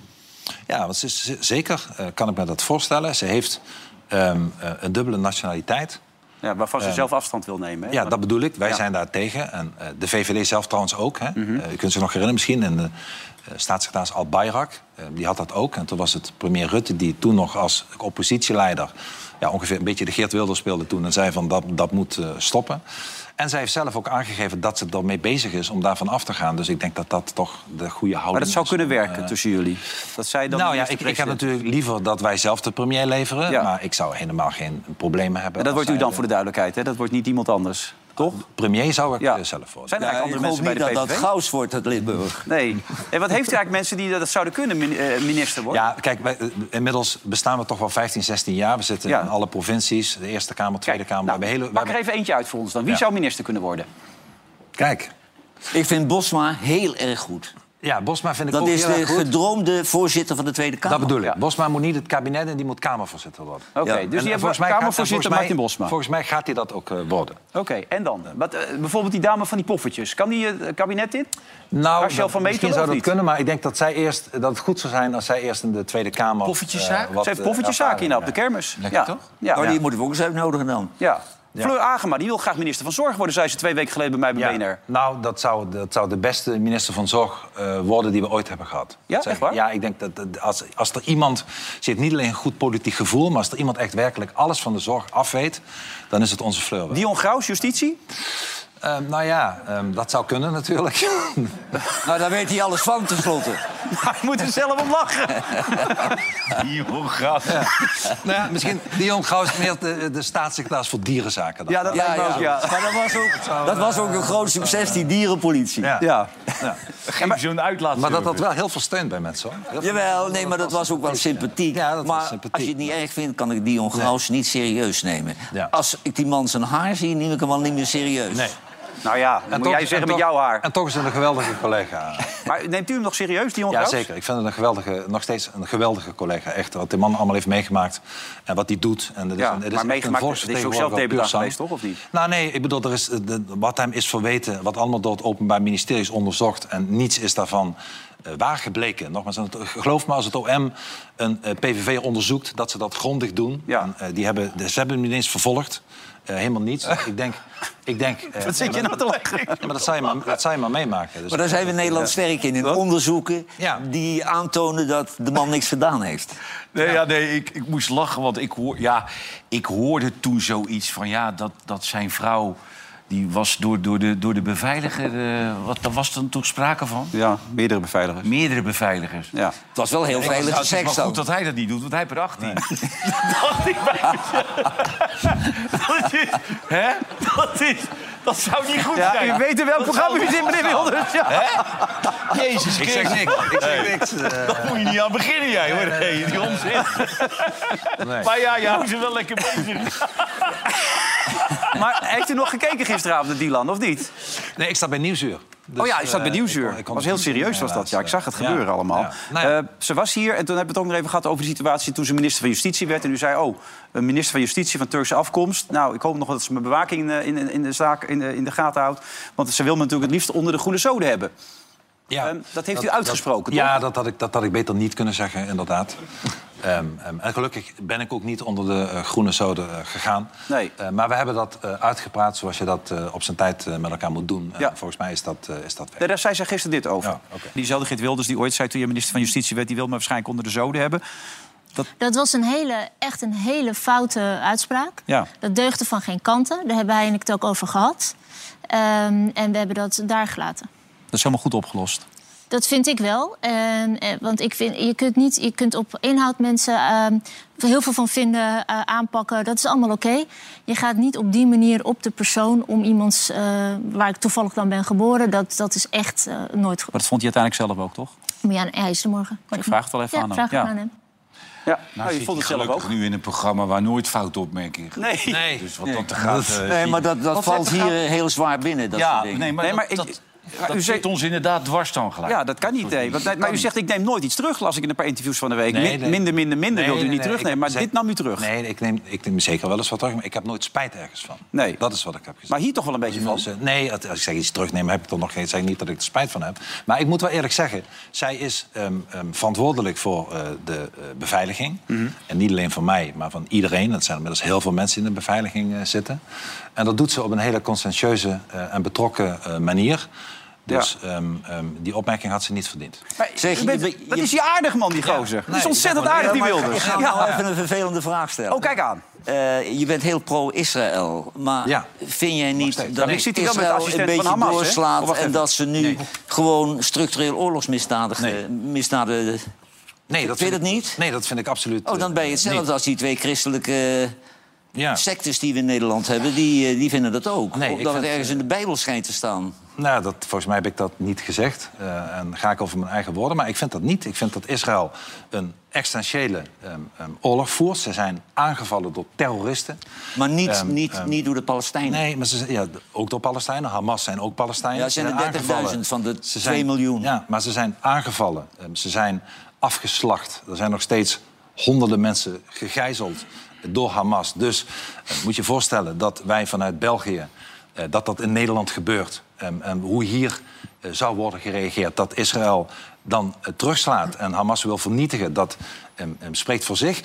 Speaker 3: Ja, want ze zeker eh, kan ik me dat voorstellen. Ze heeft ehm, eh, een dubbele nationaliteit.
Speaker 1: Ja, waarvan ze
Speaker 3: Ehm,
Speaker 1: zelf afstand wil nemen. Hè?
Speaker 3: Ja, dat bedoel ik. Wij
Speaker 1: Ja.
Speaker 3: zijn daar tegen. En eh, de VVD zelf trouwens ook. Hè.
Speaker 1: Mhm.
Speaker 3: Eh, u kunt zich nog herinneren misschien. En de eh, staatssecretaris Al-Bayrak, die had dat ook. En toen was het premier Rutte die toen nog als oppositieleider... Ja, ongeveer een beetje de Geert Wilders speelde toen... en zei van dat, dat moet stoppen. En zij heeft zelf ook aangegeven dat ze ermee bezig is om daarvan af te gaan. Dus ik denk dat dat toch de goede houding
Speaker 1: Maar dat zou
Speaker 3: is
Speaker 1: kunnen werken
Speaker 3: eh,
Speaker 1: tussen jullie. Dat zij dan
Speaker 3: nou ja, ik, ik heb natuurlijk liever dat wij zelf de premier leveren.
Speaker 1: Ja.
Speaker 3: Maar ik zou helemaal geen problemen hebben.
Speaker 1: En dat wordt u dan voor de duidelijkheid, hè? Dat wordt niet iemand anders, toch?
Speaker 3: Premier zou ik
Speaker 1: Ja.
Speaker 3: eh, zelf worden.
Speaker 1: Zijn er
Speaker 4: Ja, ik
Speaker 1: andere
Speaker 4: hoop
Speaker 1: mensen bij
Speaker 4: niet
Speaker 1: de
Speaker 4: dat dat Gauws wordt, het Limburg.
Speaker 1: Nee. En wat heeft u eigenlijk mensen die dat zouden kunnen, eh, minister worden?
Speaker 3: Ja, kijk, wij, eh, inmiddels bestaan we toch wel 15, 16 jaar. We zitten
Speaker 1: Ja.
Speaker 3: in alle provincies, de Eerste Kamer, Tweede Kamer.
Speaker 1: Nou,
Speaker 3: we hebben hele,
Speaker 1: pak er even eentje uit voor ons dan. Wie
Speaker 3: Ja.
Speaker 1: zou minister kunnen worden?
Speaker 3: Kijk,
Speaker 4: Ik vind Bosma heel erg goed.
Speaker 3: Ja, Bosma vind ik
Speaker 4: Dat
Speaker 3: ook
Speaker 4: is
Speaker 3: heel
Speaker 4: de
Speaker 3: erg goed.
Speaker 4: gedroomde voorzitter van de Tweede Kamer.
Speaker 3: Dat bedoel ik. Bosma moet niet het kabinet en die moet Kamervoorzitter worden.
Speaker 1: Oké,
Speaker 4: Ja.
Speaker 1: dus
Speaker 3: En,
Speaker 1: die
Speaker 3: eh,
Speaker 1: hebben
Speaker 3: volgens mij gaat-
Speaker 1: Kamervoorzitter
Speaker 3: volgens
Speaker 1: Martin
Speaker 3: mij-
Speaker 1: Bosma.
Speaker 3: Volgens mij gaat hij dat ook eh, worden.
Speaker 1: Oké, en dan? Wat, eh, bijvoorbeeld die dame van die poffertjes. Kan die het kabinet in?
Speaker 3: Nou,
Speaker 1: Rachel
Speaker 3: dat-
Speaker 1: van
Speaker 3: misschien zou
Speaker 1: of
Speaker 3: dat
Speaker 1: niet?
Speaker 3: kunnen, maar ik denk dat, zij eerst, dat het goed zou zijn als zij eerst in de Tweede Kamer...
Speaker 5: Poffertjeszaak?
Speaker 3: eh, wat,
Speaker 1: Ze heeft
Speaker 3: eh,
Speaker 1: poffertjeszaken in op de kermis.
Speaker 5: Lekker
Speaker 1: ja.
Speaker 5: toch?
Speaker 1: Ja.
Speaker 4: Oh, die moeten we ook eens uitnodigen dan.
Speaker 1: ja. Fleur Agema, die wil graag minister van Zorg worden... zei ze twee weken geleden bij mij bij
Speaker 3: Ja,
Speaker 1: BNR.
Speaker 3: nou, dat zou, dat zou de beste minister van Zorg eh, worden die we ooit hebben gehad.
Speaker 1: Ja,
Speaker 3: zeg
Speaker 1: echt waar?
Speaker 3: Ja, ik denk dat dat als, als er iemand... Ze heeft niet alleen een goed politiek gevoel... maar als er iemand echt werkelijk alles van de zorg afweet... dan is het onze Fleur.
Speaker 1: Dion Graus, justitie?
Speaker 3: Ehm, nou ja, ehm, dat zou kunnen natuurlijk.
Speaker 4: Nou, daar weet hij alles van tenslotte.
Speaker 1: Hij moet er zelf om lachen.
Speaker 5: Dion Graus.
Speaker 3: nou ja, misschien Dion Gauws meer de, de staatssecretaris voor dierenzaken. dan.
Speaker 1: Ja, dat
Speaker 4: Ja,
Speaker 1: ook,
Speaker 4: ja. Maar dat was ook, dat was ook een groot succes, die dierenpolitie.
Speaker 3: Ja.
Speaker 1: Ja.
Speaker 5: Geef zo'n uitlaat.
Speaker 3: Maar dat had wel heel veel steun bij mensen. Hoor.
Speaker 4: Jawel, nee, maar dat was ook wel sympathiek.
Speaker 3: Ja, dat was
Speaker 4: maar
Speaker 3: sympathiek.
Speaker 4: als je het niet erg vindt, kan ik Dion Graus niet serieus nemen.
Speaker 3: Ja.
Speaker 4: Als ik die man zijn haar zie, neem ik hem al niet meer serieus.
Speaker 3: Nee.
Speaker 1: Nou ja, dat moet
Speaker 3: toch-
Speaker 1: jij zeggen
Speaker 3: en
Speaker 1: met
Speaker 3: toch-
Speaker 1: jouw haar.
Speaker 3: En toch is het een geweldige collega.
Speaker 1: Maar neemt u hem nog serieus, Dion
Speaker 3: Ja, zeker. Ik vind het een geweldige, nog steeds een geweldige collega. Echt, wat die man allemaal heeft meegemaakt en wat hij doet. En dat is
Speaker 1: Ja,
Speaker 3: een, het is
Speaker 1: maar meegemaakt,
Speaker 3: een
Speaker 1: is ook zelf debutant geweest, toch? Of niet?
Speaker 3: Nou nee, ik bedoel, er is, de, wat hem is verweten, wat allemaal door het Openbaar Ministerie is onderzocht... en niets is daarvan waar gebleken. Nogmaals, geloof me, als het OM een eh, PVV onderzoekt... dat ze dat grondig doen.
Speaker 1: Ja.
Speaker 3: En, eh, die hebben, ze hebben hem niet eens vervolgd. Eh, helemaal niets. ik denk... Ik denk eh,
Speaker 1: Wat zit je nou te lachen?
Speaker 3: ja, maar dat zou je maar, dat zou je maar meemaken. Dus
Speaker 4: Maar daar zijn we in Nederland sterk in. In onderzoeken
Speaker 3: Ja.
Speaker 4: die aantonen dat de man niks gedaan heeft.
Speaker 5: Nee, ja, nee ik, ik moest lachen, want ik, hoor, ja, ik hoorde toen zoiets van... Ja, dat, dat zijn vrouw, die was door, door, de, door de beveiliger... eh, wat, daar was er toch sprake van?
Speaker 1: Ja, meerdere beveiligers.
Speaker 5: Meerdere beveiligers.
Speaker 1: Ja.
Speaker 4: Het was wel heel
Speaker 5: Ik dacht,
Speaker 4: veilige
Speaker 5: nou, het is
Speaker 4: seks
Speaker 5: wel
Speaker 4: dan.
Speaker 5: goed dat hij dat niet doet, want hij heeft er 18. dacht ik bij dat is, hè? Dat is... Dat zou niet goed
Speaker 1: Ja,
Speaker 5: zijn.
Speaker 1: u weet in welk
Speaker 5: Dat
Speaker 1: programma u zit, meneer Wilders. Ja.
Speaker 5: Hè? Jezus
Speaker 3: Ik zeg niks. Ik zeg niks. eh.
Speaker 5: Daar moet je niet aan beginnen, jij hoor. Nee, die onzin.
Speaker 3: Nee.
Speaker 5: Maar ja, je houdt ze wel lekker bezig.
Speaker 1: Maar heeft u nog gekeken gisteravond, naar Dylan, of niet?
Speaker 3: Nee, ik sta bij Nieuwsuur. Dus,
Speaker 1: oh ja, zat bij
Speaker 3: eh,
Speaker 1: Nieuwsuur.
Speaker 3: ik kon- ik kon
Speaker 1: was heel serieus, was dat. Ja, ik zag het
Speaker 3: Ja.
Speaker 1: gebeuren allemaal.
Speaker 3: Ja. Nou ja.
Speaker 1: Eh, ze was hier en toen hebben we het ook nog even gehad over de situatie... toen ze minister van Justitie werd. En u zei, oh, een minister van Justitie van Turkse afkomst. Nou, ik hoop nog dat ze mijn bewaking eh, in, in, in de zaak in de, in de gaten houdt. Want ze wil me natuurlijk het liefst onder de groene zoden hebben.
Speaker 3: Ja,
Speaker 1: Ehm, dat heeft u uitgesproken,
Speaker 3: Ja,
Speaker 1: toch?
Speaker 3: dat had, ik, dat had ik beter niet kunnen zeggen, inderdaad. Ehm, ehm, en gelukkig ben ik ook niet onder de eh, groene zoden eh, gegaan.
Speaker 1: Nee.
Speaker 3: Eh, maar we hebben dat eh, uitgepraat zoals je dat eh, op zijn tijd met elkaar moet doen. En
Speaker 1: Ja.
Speaker 3: volgens mij is dat, eh, is dat weg.
Speaker 1: Nee, daar zei ze gisteren dit over.
Speaker 3: Ja.
Speaker 1: Diezelfde Geert Wilders die ooit zei toen je minister van Justitie werd... die wil me waarschijnlijk onder de zoden hebben.
Speaker 11: Dat was een hele, echt een hele foute uitspraak.
Speaker 1: Ja.
Speaker 11: Dat deugde van geen kanten. Daar hebben hij en ik het ook over gehad. Ehm, en we hebben dat daar gelaten.
Speaker 1: Dat is helemaal goed opgelost.
Speaker 11: Dat vind ik wel. En, eh, want ik vind, je kunt, niet, je kunt op inhoud mensen ehm, heel veel van vinden, eh, aanpakken. Dat is allemaal oké. Je gaat niet op die manier op de persoon om iemands... eh, waar ik toevallig dan ben geboren. Dat, dat is echt nooit goed.
Speaker 1: Maar dat vond hij uiteindelijk zelf ook, toch?
Speaker 11: Maar ja, hij is er morgen.
Speaker 1: Ik vraag het wel even
Speaker 11: ja,
Speaker 1: aan hem.
Speaker 11: vraag het
Speaker 1: Ja.
Speaker 11: aan hem.
Speaker 1: Ja,
Speaker 5: Nou,
Speaker 1: je
Speaker 5: zit
Speaker 1: vond het zelf ook.
Speaker 5: gelukkig nu in een programma waar nooit foute opmerkingen
Speaker 1: Nee.
Speaker 5: Nee. Dus wat dat gaat...
Speaker 4: Nee, maar dat, dat valt hier heel zwaar binnen. Dat
Speaker 5: ja,
Speaker 4: soort dingen.
Speaker 5: nee, maar,
Speaker 1: Nee, maar
Speaker 5: dat,
Speaker 1: ik-
Speaker 5: dat- Dat
Speaker 1: u
Speaker 5: zit
Speaker 1: zegt-
Speaker 5: ons inderdaad dwars dan gelijk.
Speaker 1: Ja, dat kan niet. Nee. Want, maar u zegt, ik neem nooit iets terug, las ik in een paar interviews van de week.
Speaker 3: Nee,
Speaker 1: Min-
Speaker 3: nee.
Speaker 1: Minder, minder, minder
Speaker 3: Nee,
Speaker 1: u niet terugnemen. Maar dit nam u terug.
Speaker 3: Nee, ik neem, ik neem zeker wel eens wat terug, maar ik heb nooit spijt ergens van.
Speaker 1: Nee.
Speaker 3: Dat is wat ik heb gezegd.
Speaker 1: Maar hier toch wel een beetje van.
Speaker 3: Nee, als ik zeg iets terugnemen, heb ik er nog geen. zeg niet dat ik er spijt van heb. Maar ik moet wel eerlijk zeggen, zij is ehm, ehm, verantwoordelijk voor eh, de eh, beveiliging.
Speaker 1: Mhm.
Speaker 3: En niet alleen van mij, maar van iedereen. Dat zijn inmiddels heel veel mensen in de beveiliging eh, zitten. En dat doet ze op een hele conscientieuze eh, en betrokken manier. Dus ehm, ehm, die opmerking had ze niet verdiend.
Speaker 4: Zeg,
Speaker 1: bent-
Speaker 4: je-
Speaker 1: dat
Speaker 4: je-
Speaker 1: is die aardig man, die gozer. dat is
Speaker 3: nee,
Speaker 1: ontzettend
Speaker 3: maar-
Speaker 1: aardig, die
Speaker 3: maar-
Speaker 1: Wilders.
Speaker 4: Ik ga
Speaker 1: Ja.
Speaker 4: nou even een vervelende vraag stellen.
Speaker 1: Oh, kijk aan.
Speaker 4: Eh, je bent heel pro-Israël. Maar
Speaker 3: Ja.
Speaker 4: vind jij niet dat
Speaker 1: Maar met de
Speaker 4: Israël een beetje
Speaker 1: Hamas? Oh,
Speaker 4: doorslaat... en dat ze nu gewoon structureel oorlogsmisdaden... misdaden
Speaker 3: Nee, dat
Speaker 4: Vind je
Speaker 3: ik-
Speaker 4: niet?
Speaker 3: Nee, dat vind ik absoluut
Speaker 4: Oh, dan ben je
Speaker 3: eh,
Speaker 4: hetzelfde
Speaker 3: niet.
Speaker 4: als die twee christelijke
Speaker 3: Ja.
Speaker 4: sectes die we in Nederland hebben. Die, eh, die vinden dat ook.
Speaker 3: Nee,
Speaker 4: Omdat het ergens in de Bijbel schijnt te staan.
Speaker 3: Nou, dat, volgens mij heb ik dat niet gezegd. eh, en ga ik over mijn eigen woorden. Maar ik vind dat niet. Ik vind dat Israël een existentiële ehm, ehm, oorlog voert. Ze zijn aangevallen door terroristen.
Speaker 4: Maar niet,
Speaker 3: Ehm,
Speaker 4: niet, niet door de Palestijnen.
Speaker 3: Nee, maar ze, ja, ook door Palestijnen. Hamas zijn ook Palestijnen.
Speaker 4: Ja, het zijn
Speaker 3: Ze
Speaker 4: er 30.000
Speaker 3: aangevallen.
Speaker 4: van de
Speaker 3: Ze
Speaker 4: 2 miljoen.
Speaker 3: Ja, maar ze zijn aangevallen. Ze zijn afgeslacht. Er zijn nog steeds honderden mensen gegijzeld door Hamas. Dus eh, moet je voorstellen dat wij vanuit België... eh, dat dat in Nederland gebeurt. En, en hoe hier eh, zou worden gereageerd. Dat Israël dan eh, terugslaat en Hamas wil vernietigen... dat em, spreekt voor zich.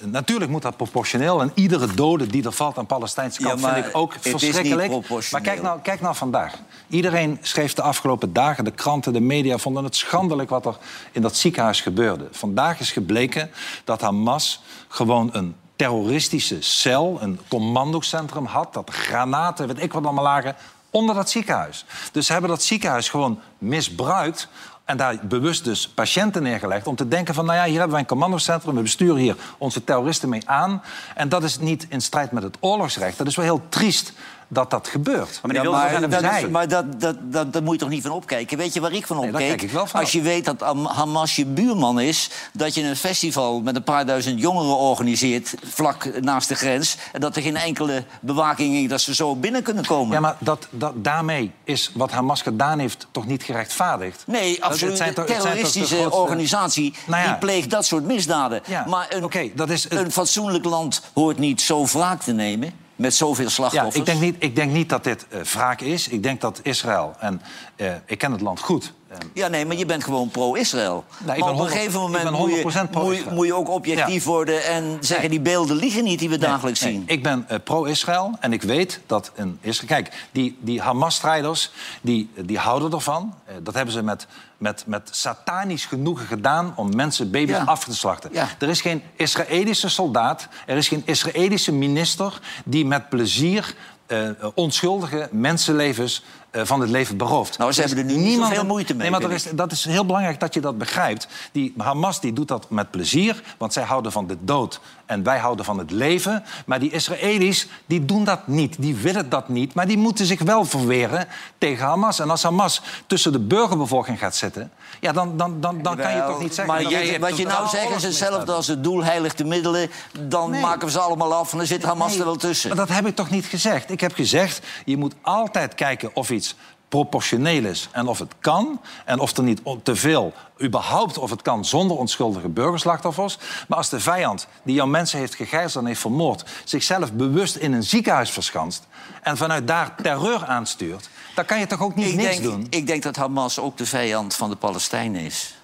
Speaker 3: Natuurlijk moet dat proportioneel. En iedere dode die er valt aan Palestijnse kant...
Speaker 4: Ja,
Speaker 3: vind ik ook verschrikkelijk. Maar kijk nou, kijk nou vandaag. Iedereen schreef de afgelopen dagen, de kranten, de media... vonden het schandelijk wat er in dat ziekenhuis gebeurde. Vandaag is gebleken dat Hamas gewoon een terroristische cel... een commandocentrum had, dat granaten, weet ik wat allemaal lagen... onder dat ziekenhuis. Dus ze hebben dat ziekenhuis gewoon misbruikt... En daar bewust dus patiënten neergelegd om te denken van... nou ja, hier hebben wij een commandocentrum, we besturen hier onze terroristen mee aan. En dat is niet in strijd met het oorlogsrecht. Dat is wel heel triest dat dat gebeurt.
Speaker 1: Maar
Speaker 4: Ja, maar dat, maar dat, dat, dat, daar moet je toch niet van opkijken? Weet je waar ik van
Speaker 3: Nee, daar
Speaker 4: opkeek?
Speaker 3: kijk ik wel van
Speaker 4: Als
Speaker 3: op.
Speaker 4: je weet dat Am- Hamas je buurman is... dat je een festival met een paar duizend jongeren organiseert... vlak naast de grens... en dat er geen enkele bewaking is dat ze zo binnen kunnen komen.
Speaker 3: Ja, maar dat, dat, daarmee is wat Hamas gedaan heeft toch niet gerechtvaardigd?
Speaker 4: Nee, absoluut.
Speaker 3: het zijn
Speaker 4: Een
Speaker 3: toch- het zijn toch de
Speaker 4: terroristische
Speaker 3: grootste-
Speaker 4: organisatie
Speaker 3: Nou ja.
Speaker 4: die pleegt dat soort misdaden.
Speaker 3: Ja,
Speaker 4: Maar een,
Speaker 3: oké, dat is
Speaker 4: een fatsoenlijk land hoort niet zo wraak te nemen... met zoveel
Speaker 3: Ja,
Speaker 4: slachtoffers.
Speaker 3: ik denk, niet, ik denk niet dat dit eh wraak is. Ik denk dat Israël, en eh, ik ken het land goed... eh,
Speaker 4: Ja, nee, maar je bent gewoon pro-Israël. maar op een
Speaker 3: 100
Speaker 4: gegeven moment moet, je,
Speaker 3: 100%
Speaker 4: moet, je, moet je ook objectief
Speaker 3: Ja.
Speaker 4: worden en zeggen... die beelden liegen niet die we dagelijks
Speaker 3: Nee,
Speaker 4: zien.
Speaker 3: Ik ben eh, pro-Israël en ik weet dat in Israël... Kijk, die, die Hamas-strijders, die, die houden ervan. Dat hebben ze met, met, met satanisch genoegen gedaan... om mensen, baby's
Speaker 4: Ja.
Speaker 3: af te slachten.
Speaker 4: Ja.
Speaker 3: Er is geen Israëlische soldaat, er is geen Israëlische minister... die met plezier eh, onschuldige mensenlevens eh, van het leven berooft.
Speaker 4: Nou, ze hebben er nu
Speaker 3: niemand-
Speaker 4: zoveel moeite mee,
Speaker 3: Nee, maar is, dat is heel belangrijk dat je dat begrijpt. Die Hamas die doet dat met plezier, want zij houden van de dood en wij houden van het leven. Maar die Israëli's die doen dat niet, die willen dat niet, maar die moeten zich wel verweren tegen Hamas. En als Hamas tussen de burgerbevolking gaat zitten, ja, dan, dan, dan, dan kan je toch niet zeggen.
Speaker 4: Maar
Speaker 3: dat
Speaker 4: je- wat je nou zegt is hetzelfde als het doel heiligt de middelen. Dan
Speaker 3: Nee.
Speaker 4: maken we ze allemaal af en dan zit Hamas
Speaker 3: Nee,
Speaker 4: er wel tussen.
Speaker 3: Maar dat heb ik toch niet gezegd? Ik heb gezegd, je moet altijd kijken of iets proportioneel is en of het kan. En of er niet te veel, überhaupt of het kan zonder onschuldige burgerslachtoffers. Maar als de vijand die jouw mensen heeft gegijzeld en heeft vermoord... zichzelf bewust in een ziekenhuis verschanst... en vanuit daar terreur aanstuurt... dan kan je toch ook niet
Speaker 4: ik,
Speaker 3: niks
Speaker 4: denk,
Speaker 3: doen?
Speaker 4: ik denk dat Hamas ook de vijand van de Palestijnen is.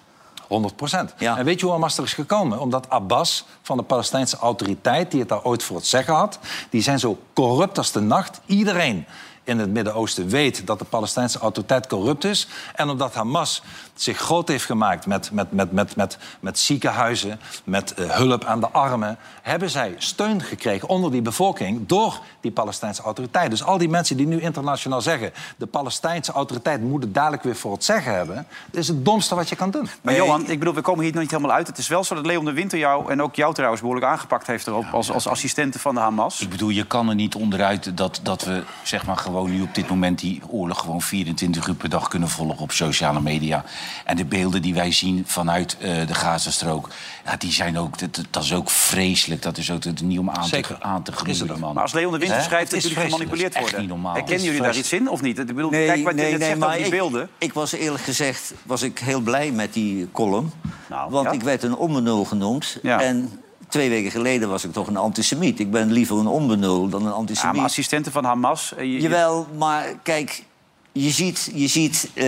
Speaker 3: 100 procent.
Speaker 4: Ja.
Speaker 3: En weet je hoe Hamas er is gekomen? Omdat Abbas van de Palestijnse autoriteit, die het daar ooit voor het zeggen had, die zijn zo corrupt als de nacht. Iedereen in het Midden-Oosten weet dat de Palestijnse autoriteit corrupt is. En omdat Hamas zich groot heeft gemaakt met, met, met, met, met, met ziekenhuizen, met eh, hulp aan de armen, hebben zij steun gekregen onder die bevolking door die Palestijnse autoriteit. Dus al die mensen die nu internationaal zeggen, de Palestijnse autoriteit moet het dadelijk weer voor het zeggen hebben, dat is het domste wat je kan doen.
Speaker 1: Maar Johan, ik bedoel, we komen hier nog niet helemaal uit. Het is wel zo dat Leon de Winter jou en ook jou trouwens behoorlijk aangepakt heeft erop als, als assistente van de Hamas.
Speaker 5: Ik bedoel, je kan er niet onderuit dat, dat we zeg maar gewoon gewoon nu op dit moment die oorlog gewoon 24 uur per dag kunnen volgen op sociale media. En de beelden die wij zien vanuit eh, de Gazastrook, ja, die zijn ook, dat, dat is ook vreselijk. Dat is ook niet om aan te,
Speaker 1: Zeker.
Speaker 5: aan te gruwelen, man.
Speaker 1: Maar als Leon de Winter schrijft
Speaker 5: Het
Speaker 1: dat
Speaker 5: is
Speaker 1: jullie gemanipuleerd
Speaker 5: Dat is
Speaker 1: worden.
Speaker 5: echt niet normaal.
Speaker 1: Herkennen jullie daar iets in of niet? Ik bedoel,
Speaker 4: Nee,
Speaker 1: kijk wat je
Speaker 4: nee,
Speaker 1: net
Speaker 4: nee,
Speaker 1: zegt
Speaker 4: maar
Speaker 1: over die
Speaker 4: ik,
Speaker 1: beelden.
Speaker 4: ik was eerlijk gezegd was ik heel blij met die column. want
Speaker 1: ja.
Speaker 4: ik werd een onbenul genoemd.
Speaker 1: Ja.
Speaker 4: En twee weken geleden was ik toch een antisemiet. Ik ben liever een onbenul dan een
Speaker 1: Ja,
Speaker 4: antisemiet.
Speaker 1: maar assistenten van Hamas... eh, je- je-
Speaker 4: Jawel, maar kijk, je ziet, je ziet eh,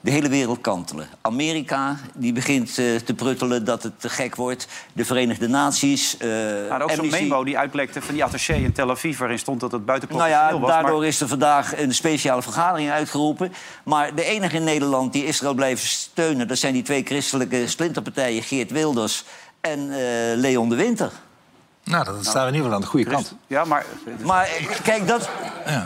Speaker 4: de hele wereld kantelen. Amerika die begint eh, te pruttelen dat het te gek wordt. De Verenigde Naties. eh,
Speaker 1: Maar ook zo'n memo die uitlekte van die attaché in Tel Aviv... waarin stond dat het
Speaker 4: Nou
Speaker 1: buitenproportioneel
Speaker 4: ja,
Speaker 1: was.
Speaker 4: daardoor
Speaker 1: maar-
Speaker 4: is er vandaag een speciale vergadering uitgeroepen. Maar de enige in Nederland die Israël blijven steunen... dat zijn die twee christelijke splinterpartijen, Geert Wilders en eh, Leon de Winter.
Speaker 3: Nou, dan staan we in ieder geval aan de goede kant.
Speaker 1: Ja, maar...
Speaker 4: Maar kijk, dat,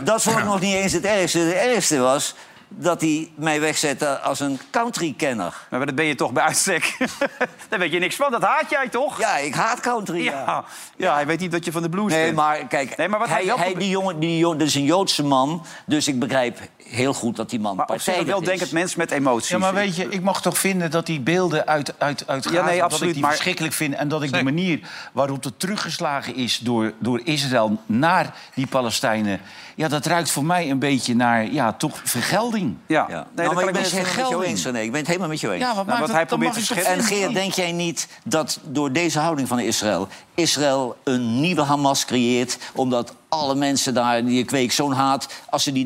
Speaker 4: dat vond ik nog niet eens het ergste. Het ergste was dat hij mij wegzette als een country-kenner.
Speaker 1: Maar dat ben je toch bij uitstek. Daar weet je niks van. Dat haat jij toch?
Speaker 4: Ja, ik haat country. Ja,
Speaker 1: Ja, ja hij weet niet dat je van de blues
Speaker 4: Nee,
Speaker 1: bent.
Speaker 4: maar kijk,
Speaker 1: Nee, maar wat
Speaker 4: hij,
Speaker 1: hij
Speaker 4: die jongen, die jongen, dat is een Joodse man. Dus ik begrijp heel goed dat die man
Speaker 1: Maar op zich
Speaker 4: partijdig
Speaker 1: wel
Speaker 4: is.
Speaker 1: denk het mens met emoties.
Speaker 5: Ja, maar weet je, ik mag toch vinden dat die beelden uit, uit, uit
Speaker 1: Ja,
Speaker 5: Gaza,
Speaker 1: nee,
Speaker 5: dat ik die
Speaker 1: maar-
Speaker 5: verschrikkelijk vind... en dat ik de manier waarop het teruggeslagen is door, door Israël naar die Palestijnen... ja, dat ruikt voor mij een beetje naar, ja, toch vergelding.
Speaker 1: Ja,
Speaker 4: Ja.
Speaker 1: Nee,
Speaker 4: nou,
Speaker 1: dat
Speaker 4: maar
Speaker 1: kan
Speaker 4: ik ben
Speaker 1: best
Speaker 4: het helemaal met jou
Speaker 5: vergelding.
Speaker 4: eens, René. Ik ben het helemaal met jou eens.
Speaker 5: Ja, wat
Speaker 1: Nou,
Speaker 5: maakt
Speaker 1: wat
Speaker 5: dat-
Speaker 1: hij probeert
Speaker 5: mag
Speaker 1: te schetsen-
Speaker 4: En? Geert, denk jij niet dat door deze houding van Israël... Israël een nieuwe Hamas creëert... omdat alle mensen daar, die ik weet zo'n haat... als ze die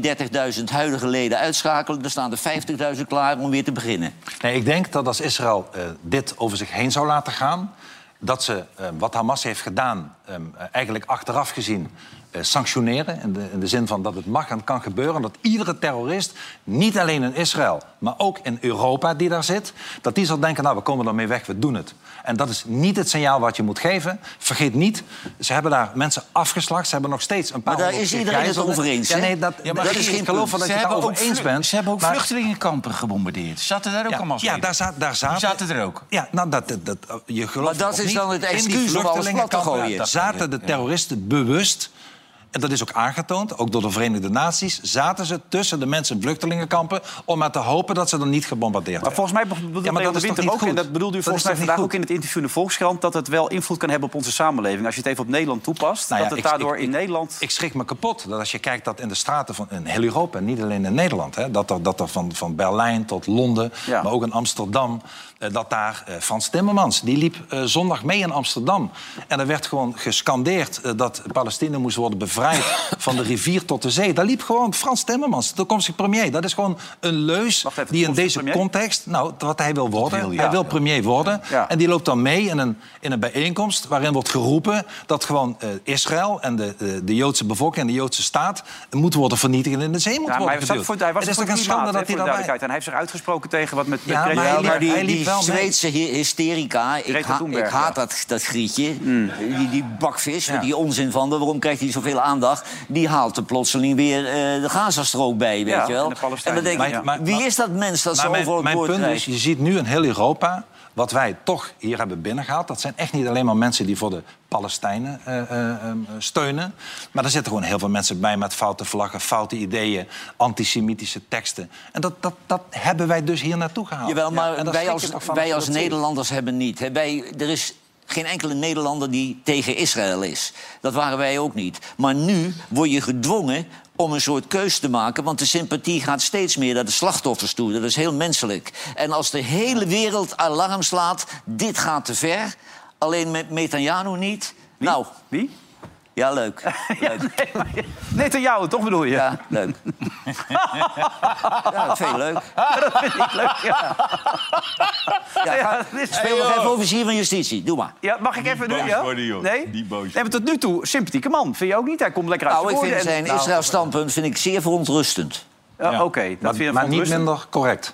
Speaker 4: 30.000 huidige leden uitschakelen... dan staan er 50.000 klaar om weer te beginnen.
Speaker 3: Nee, ik denk dat als Israël eh, dit over zich heen zou laten gaan... dat ze eh, wat Hamas heeft gedaan, eh, eigenlijk achteraf gezien... eh, sanctioneren, in de, in de zin van dat het mag en kan gebeuren... dat iedere terrorist, niet alleen in Israël... maar ook in Europa die daar zit... dat die zal denken, nou, we komen ermee weg, we doen het. En dat is niet het signaal wat je moet geven. Vergeet niet, ze hebben daar mensen afgeslacht. Ze hebben nog steeds een paar
Speaker 4: Maar daar is iedereen het over eens,
Speaker 3: Ja, nee, dat,
Speaker 4: Ja, maar
Speaker 3: dat is geen geloof van dat
Speaker 5: Ze
Speaker 3: je het
Speaker 5: ook
Speaker 3: eens bent.
Speaker 5: ze hebben ook
Speaker 3: Maar-
Speaker 5: vluchtelingenkampen gebombardeerd. Zaten daar ook
Speaker 3: ja,
Speaker 5: allemaal
Speaker 3: ja, daar, za- daar zaten...
Speaker 5: Die zaten er ook.
Speaker 3: Ja, nou, dat, dat, dat, je gelooft
Speaker 4: Maar dat is
Speaker 3: niet,
Speaker 4: dan het
Speaker 3: in die
Speaker 4: excuus om alles plat te
Speaker 3: vluchtelingenkampen
Speaker 4: gooien.
Speaker 3: Zaten de terroristen bewust... En dat is ook aangetoond, ook door de Verenigde Naties... zaten ze tussen de mensen in vluchtelingenkampen... om maar te hopen dat ze dan niet gebombardeerd
Speaker 1: Maar
Speaker 3: werden.
Speaker 1: volgens mij bedoelde
Speaker 3: Ja, maar dat is toch
Speaker 1: Winter ook... en dat bedoelde u volgens mij vandaag ook in het interview in de Volkskrant... dat het wel invloed kan hebben op onze samenleving. Als je het even op Nederland toepast,
Speaker 3: Nou ja,
Speaker 1: dat het daardoor
Speaker 3: ik-
Speaker 1: in Nederland...
Speaker 3: Ik schrik me kapot dat als je kijkt dat in de straten van in heel Europa, niet alleen in Nederland, hè, dat er, dat er van, van Berlijn tot Londen,
Speaker 1: Ja.
Speaker 3: maar ook in Amsterdam, dat daar eh, Frans Timmermans, die liep eh, zondag mee in Amsterdam. En er werd gewoon gescandeerd eh, dat Palestina moest worden bevrijd van de rivier tot de zee. Daar liep gewoon Frans Timmermans, de toekomstige premier. Dat is gewoon een leus
Speaker 1: even,
Speaker 3: die in deze
Speaker 1: premier?
Speaker 3: context, nou, wat hij wil worden,
Speaker 5: wil hij,
Speaker 3: wil premier worden.
Speaker 1: Ja.
Speaker 3: En die loopt dan mee in een, in een bijeenkomst waarin wordt geroepen dat gewoon eh, Israël en de, de, de Joodse bevolking en de Joodse staat moeten worden vernietigd en in de zee moeten
Speaker 1: Ja, maar
Speaker 3: worden
Speaker 1: hij, voor, hij was
Speaker 3: het is toch een schande dat hij
Speaker 1: de duidelijkheid. En hij heeft zich uitgesproken tegen wat met...
Speaker 3: Ja, maar hij
Speaker 4: Ja, die,
Speaker 3: liep
Speaker 4: die
Speaker 3: wel mee.
Speaker 4: Zweedse hy- hysterica, ik, ha- ik haat
Speaker 1: ja.
Speaker 4: dat, dat grietje. Die, die bakvis,
Speaker 3: Ja.
Speaker 4: met die onzin van, waarom krijgt hij zoveel aandacht? Die haalt er plotseling weer eh, de Gazastrook bij, weet
Speaker 1: Ja,
Speaker 4: je wel.
Speaker 1: en de
Speaker 4: dan denk ik,
Speaker 3: Maar- maar-
Speaker 4: wie is dat mens dat zo overal het
Speaker 3: mijn punt is, je ziet nu in heel Europa... wat wij toch hier hebben binnengehaald... dat zijn echt niet alleen maar mensen die voor de Palestijnen eh, eh, eh, steunen. Maar er zitten gewoon heel veel mensen bij met foute vlaggen... foute ideeën, antisemitische teksten. En dat, dat, dat hebben wij dus hier naartoe gehaald.
Speaker 4: Jawel, maar
Speaker 3: Ja,
Speaker 4: wij als, wij als. Nederlanders hebben niet. Hè. Wij, er is geen enkele Nederlander die tegen Israël is. Dat waren wij ook niet. Maar nu word je gedwongen om een soort keus te maken... want de sympathie gaat steeds meer naar de slachtoffers toe. Dat is heel menselijk. En als de hele wereld alarm slaat, dit gaat te ver... alleen met Netanyahu niet... Nou,
Speaker 1: Wie?
Speaker 4: Ja, leuk. leuk.
Speaker 1: Nee, te jou, toch bedoel je?
Speaker 4: Ja, leuk. ja, dat vind je leuk.
Speaker 1: dat vind ik leuk, ja.
Speaker 4: Ja,
Speaker 1: Ja, is-
Speaker 4: speel nog even officier van justitie. Doe maar.
Speaker 1: Ja, mag ik even doen? Ja?
Speaker 5: worden, joh.
Speaker 1: Nee?
Speaker 5: Niet boos
Speaker 1: Nee, maar tot nu toe, sympathieke man. Vind je ook niet? Hij komt lekker uit
Speaker 4: Nou, ik
Speaker 1: zijn
Speaker 4: vind zijn
Speaker 1: en- nou,
Speaker 4: Israël-standpunt vind ik zeer verontrustend.
Speaker 1: ja, Oké, dat
Speaker 3: Maar,
Speaker 1: vind je
Speaker 3: maar niet
Speaker 1: verontrustend.
Speaker 3: minder correct.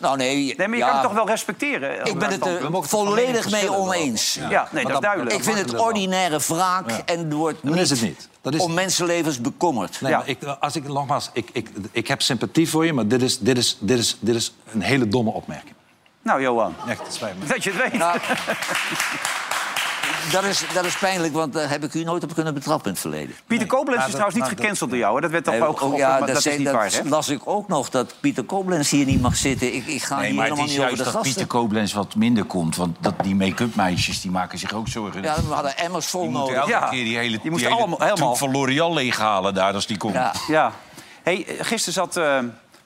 Speaker 4: Nou, nee,
Speaker 1: Nee, maar je
Speaker 4: ja,
Speaker 1: kan het toch wel respecteren?
Speaker 4: Ik ben het er volledig mee oneens.
Speaker 1: Ja, nee, dat is duidelijk.
Speaker 4: Ik vind het ordinaire wraak en wordt niet,
Speaker 3: is het niet. Dat is-
Speaker 4: om mensenlevens bekommerd.
Speaker 3: Nee,
Speaker 1: Ja.
Speaker 3: maar ik, als ik, nogmaals, ik, ik, ik heb sympathie voor je... maar dit is, dit, is, dit, is, dit is een hele domme opmerking.
Speaker 1: Nou, Johan,
Speaker 3: Echt, het spijt me.
Speaker 1: dat je het weet.
Speaker 4: Nou, dat, is, dat is pijnlijk, want daar heb ik u nooit op kunnen betrappen in het verleden.
Speaker 1: Pieter Koblenz is
Speaker 4: Maar dat-
Speaker 1: trouwens niet
Speaker 4: dat-
Speaker 1: gecanceld door jou. Hè? Dat werd toch
Speaker 4: Eh,
Speaker 1: ook
Speaker 4: oh, ja,
Speaker 1: maar
Speaker 4: dat,
Speaker 1: dat is niet
Speaker 4: dat
Speaker 1: waar, hè?
Speaker 4: las ik ook nog, dat Pieter Koblenz hier niet mag zitten. Ik, ik ga
Speaker 5: Nee,
Speaker 4: hier
Speaker 5: maar het
Speaker 4: helemaal
Speaker 5: is
Speaker 4: niet over
Speaker 5: juist
Speaker 4: de
Speaker 5: dat
Speaker 4: gasten.
Speaker 5: Pieter Koblenz wat minder komt. Want dat, die make-up meisjes die maken zich ook zorgen.
Speaker 4: Ja, we hadden emmers vol
Speaker 5: die
Speaker 4: nodig.
Speaker 5: elke
Speaker 1: Ja,
Speaker 5: keer die hele,
Speaker 1: die moesten
Speaker 5: hele
Speaker 1: allemaal- helemaal.
Speaker 5: van L'Oreal leeghalen daar als die komt.
Speaker 4: Ja.
Speaker 1: Ja. Hey, eh, gisteren zat eh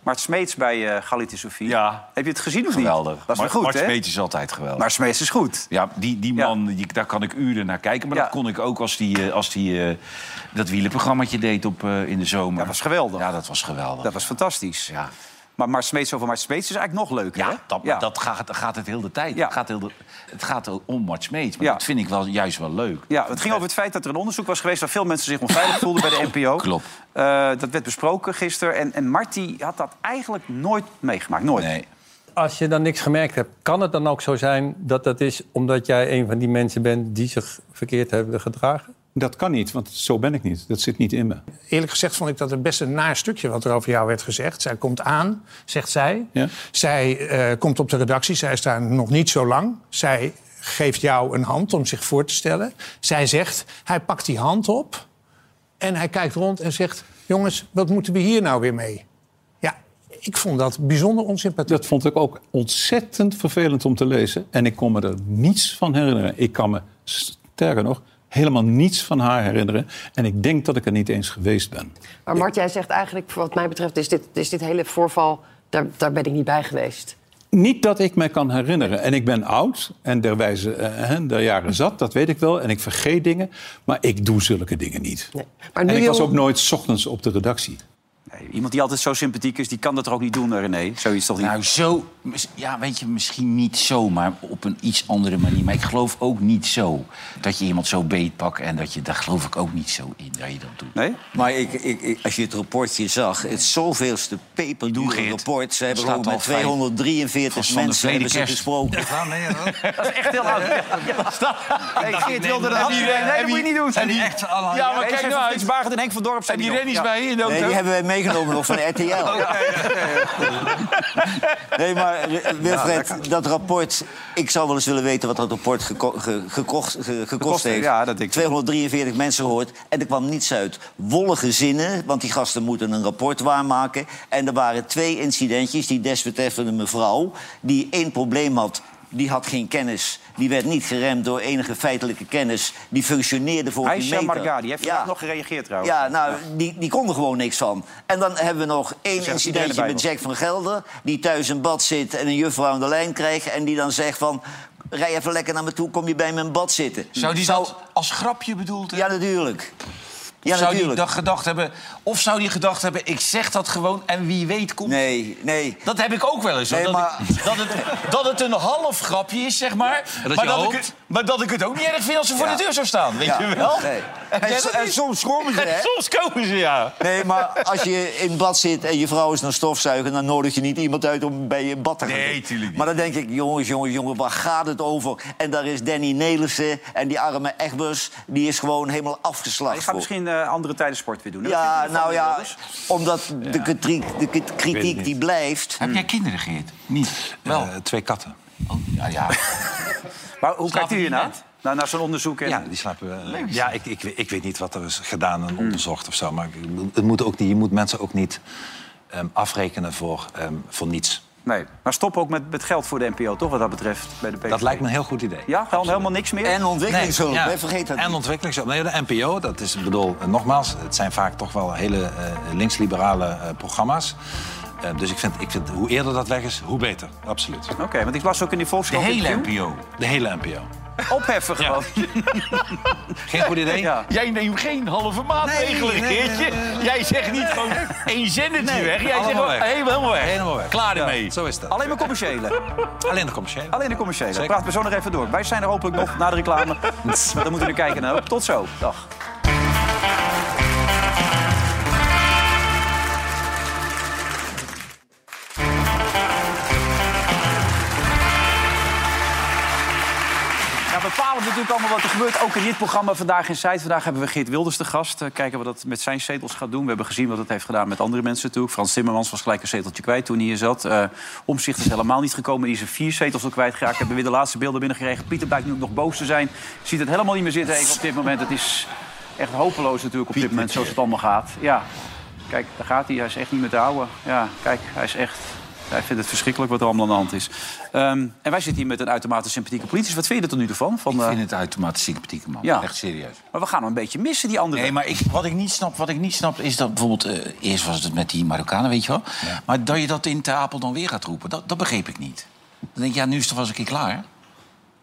Speaker 1: Mart Smeets bij eh Galit Sofie.
Speaker 5: Ja.
Speaker 1: Heb je het gezien of niet?
Speaker 5: Geweldig.
Speaker 1: Dat is
Speaker 5: Maar-
Speaker 1: goed,
Speaker 5: Mart? Smeets is altijd geweldig.
Speaker 1: Maar Smeets is goed.
Speaker 5: Ja, die, die
Speaker 1: Ja.
Speaker 5: man, die, daar kan ik uren naar kijken. Maar
Speaker 1: Ja.
Speaker 5: dat kon ik ook als die, eh, als die eh, dat wielenprogrammaatje deed op, in de zomer.
Speaker 1: Dat was geweldig.
Speaker 5: Ja, dat was geweldig.
Speaker 1: Dat was fantastisch.
Speaker 5: Ja.
Speaker 1: Maar Smeets over Mart Smeets is eigenlijk nog leuker, hè?
Speaker 5: Ja, dat, dat gaat, gaat het heel de tijd.
Speaker 1: Ja.
Speaker 5: Het, gaat heel de, het gaat om Mart Smeets. Maar
Speaker 1: Ja.
Speaker 5: dat vind ik wel, juist wel leuk.
Speaker 1: Ja, het ging over het feit dat er een onderzoek was geweest... waar veel mensen zich onveilig voelden bij de NPO.
Speaker 5: Klopt.
Speaker 1: Eh, dat werd besproken gisteren. En, en Marty had dat eigenlijk nooit meegemaakt. Nooit.
Speaker 5: Nee.
Speaker 12: Als je dan niks gemerkt hebt, kan het dan ook zo zijn dat dat is omdat jij een van die mensen bent die zich verkeerd hebben gedragen?
Speaker 13: Dat kan niet, want zo ben ik niet. Dat zit niet in me.
Speaker 14: Eerlijk gezegd vond ik dat het best een naar stukje wat er over jou werd gezegd. Zij komt aan, zegt zij.
Speaker 13: Ja.
Speaker 14: Zij eh, komt op de redactie, zij is daar nog niet zo lang. Zij geeft jou een hand om zich voor te stellen. Zij zegt, hij pakt die hand op en hij kijkt rond en zegt... jongens, wat moeten we hier nou weer mee? Ja, ik vond dat bijzonder onsympathiek.
Speaker 13: Dat vond ik ook ontzettend vervelend om te lezen. En ik kon me er niets van herinneren. Ik kan me, sterker nog, helemaal niets van haar herinneren. En ik denk dat ik er niet eens geweest ben.
Speaker 15: Maar Mart, jij zegt eigenlijk, wat mij betreft, is dit, is dit hele voorval... Daar, daar ben ik niet bij geweest.
Speaker 13: Niet dat ik me kan herinneren. En ik ben oud en der wijze eh, hè, der jaren zat, dat weet ik wel. En ik vergeet dingen, maar ik doe zulke dingen niet.
Speaker 15: Maar nu
Speaker 13: en ik was ook nooit 's ochtends op de redactie.
Speaker 1: Nee, iemand die altijd zo sympathiek is, die kan dat er ook niet doen, René. Zoiets toch niet?
Speaker 5: Nou, zo, ja, weet je, misschien niet zo, maar op een iets andere manier. Maar ik geloof ook niet zo dat je iemand zo beetpakt en dat je, daar geloof ik ook niet zo in dat je dat doet.
Speaker 1: Nee?
Speaker 4: Maar ik, ik, ik- als je het rapportje zag, het zoveelste peperdure rapport. Ze hebben
Speaker 5: Staat
Speaker 4: gewoon met
Speaker 5: al vijf.
Speaker 4: 243
Speaker 5: Van de
Speaker 4: mensen hebben ze gesproken.
Speaker 1: Dat is echt heel oud. Hey, Geert wilde dat niet. Nee, dat moet je niet doen.
Speaker 5: En die echt allemaal-
Speaker 1: Ja, maar
Speaker 5: Nee,
Speaker 1: kijk nou uit. Barend en Henk van Dorp zijn
Speaker 5: En die rennies
Speaker 1: Ja.
Speaker 5: bij in de
Speaker 4: Nee, die hebben wij meegenomen nog van RTL. Nee, maar eh, Wilfred, dat rapport... Ik zou wel eens willen weten wat dat rapport geko- ge- gekocht, ge- gekost
Speaker 1: heeft,
Speaker 4: heeft.
Speaker 1: ja, dat denk ik.
Speaker 4: 243 mensen gehoord en er kwam niets uit. Wollige zinnen, want die gasten moeten een rapport waarmaken. En er waren twee incidentjes. Die desbetreffende mevrouw, die één probleem had... Die had geen kennis. Die werd niet geremd door enige feitelijke kennis. Die functioneerde voor
Speaker 1: Aisha
Speaker 4: meter.
Speaker 1: Marga, die heeft
Speaker 4: Ja.
Speaker 1: vandaag nog gereageerd trouwens.
Speaker 4: Ja, nou, die, die kon er gewoon niks van. En dan hebben we nog één incidentje met Jack van Gelder... die thuis in bad zit en een juffrouw aan de lijn krijgt... en die dan zegt van... rij even lekker naar me toe, kom je bij me in bad zitten.
Speaker 5: Zou die dat als grapje bedoeld hebben?
Speaker 4: Ja, natuurlijk.
Speaker 5: Of
Speaker 4: Ja,
Speaker 5: zou die
Speaker 4: natuurlijk.
Speaker 5: dat gedacht hebben? Of zou die gedacht hebben, ik zeg dat gewoon en wie weet komt...
Speaker 4: Nee, nee.
Speaker 5: Dat heb ik ook wel eens. hoor.
Speaker 4: Nee,
Speaker 5: dat,
Speaker 4: maar-
Speaker 5: ik- dat, het, dat het een half grapje is, zeg maar.
Speaker 4: dat
Speaker 5: maar,
Speaker 4: je
Speaker 5: dat ik
Speaker 4: hoopt.
Speaker 5: het, maar dat ik het ook niet erg vind als ze voor
Speaker 4: Ja.
Speaker 5: de deur zou staan. Weet
Speaker 4: Ja,
Speaker 5: je wel?
Speaker 4: nee. En, en soms komen ze, hè?
Speaker 5: Soms komen ze, ja.
Speaker 4: Nee, maar als je in bad zit en je vrouw is naar stofzuigen... dan nodig je niet iemand uit om bij je bad te gaan
Speaker 5: Nee, tuurlijk niet.
Speaker 4: Maar dan denk ik, jongens, jongens, jongens, waar gaat het over? En daar is Danny Nelissen en die arme Egbers... die is gewoon helemaal afgeslacht
Speaker 1: Je gaat misschien eh, andere tijden sport weer doen. hè?
Speaker 4: Ja, nou ja, omdat de kritiek, de kritiek die blijft...
Speaker 5: Heb jij kinderen, Geert? Niet? Wel?
Speaker 3: Eh, twee katten.
Speaker 5: Ja, ja.
Speaker 1: Maar hoe kijkt u hiernaar?
Speaker 5: net?
Speaker 1: Nou, naar zo'n onderzoek. En...
Speaker 3: Ja, die slapen.
Speaker 5: Leuk.
Speaker 3: ja, ik, ik, ik weet niet wat er is gedaan en onderzocht of zo. Maar het moet ook niet, je moet mensen ook niet ehm, afrekenen voor, ehm, voor niets.
Speaker 1: Nee, maar stop ook met, met geld voor de NPO, toch, wat dat betreft, bij de PVV?
Speaker 3: Dat lijkt me een heel goed idee.
Speaker 1: Ja, gewoon helemaal niks meer?
Speaker 4: En ontwikkelingshulp,
Speaker 3: Nee, ja.
Speaker 4: vergeet dat
Speaker 3: En ontwikkelingshulp. Nee, de NPO, dat is, ik bedoel, eh, nogmaals, het zijn vaak toch wel hele eh, linksliberale eh, programma's. Eh, dus ik vind, ik vind, hoe eerder dat weg is, hoe beter. Absoluut.
Speaker 1: Oké, want ik las ook in die
Speaker 5: De
Speaker 1: Volkskrant...
Speaker 5: hele
Speaker 1: interview.
Speaker 5: NPO.
Speaker 3: De hele NPO.
Speaker 1: Opheffen gewoon.
Speaker 3: Geen goed idee?
Speaker 1: Ja.
Speaker 5: Jij neemt geen halve maatregelen,
Speaker 3: Nee, nee,
Speaker 5: Geertje.
Speaker 3: nee, nee.
Speaker 5: Jij zegt niet gewoon één zinnetje
Speaker 3: Nee,
Speaker 5: weg. Jij
Speaker 3: allemaal
Speaker 5: zegt gewoon helemaal, helemaal weg.
Speaker 3: Helemaal weg.
Speaker 5: Klaar
Speaker 3: Ja,
Speaker 5: ermee.
Speaker 3: zo is dat.
Speaker 1: Alleen maar commerciële.
Speaker 3: Alleen de commerciële.
Speaker 1: Alleen de commerciële.
Speaker 3: Zeker.
Speaker 1: Praat zo nog even door. Wij zijn er hopelijk nog na de reclame. Dan moeten we kijken naar. Tot zo. Dag. Natuurlijk allemaal wat er gebeurt. Ook in dit programma Vandaag in Zijt. Vandaag hebben we Geert Wilders te gast. Eh, kijken wat dat met zijn zetels gaat doen. We hebben gezien wat het heeft gedaan met andere mensen natuurlijk. Frans Timmermans was gelijk een zeteltje kwijt toen hij hier zat. Eh Omzicht is helemaal niet gekomen. Die is er vier zetels al kwijtgeraakt. Hebben weer de laatste beelden binnengekregen. Pieter blijkt nu ook nog boos te zijn. Ziet het helemaal niet meer zitten even op dit moment. Het is echt hopeloos natuurlijk op dit moment zoals het allemaal gaat. Ja, kijk, daar gaat hij. Hij is echt niet meer te houden. Ja, kijk, hij is echt... Hij vindt het verschrikkelijk wat er allemaal aan de hand is. Ehm, en wij zitten hier met een uitermate sympathieke politicus. Wat vind je er tot nu toe van? van
Speaker 5: Ik vind het uitermate sympathieke man.
Speaker 1: Ja.
Speaker 5: Echt serieus.
Speaker 1: Maar we gaan hem een beetje missen, die andere.
Speaker 5: Nee, maar ik, wat, ik niet snap, wat ik niet snap is dat bijvoorbeeld... eh, eerst was het met die Marokkanen, weet je wel. Maar dat je dat in Ter Apel dan weer gaat roepen, dat, dat begreep ik niet. Dan denk ik, ja, nu is het was een keer klaar.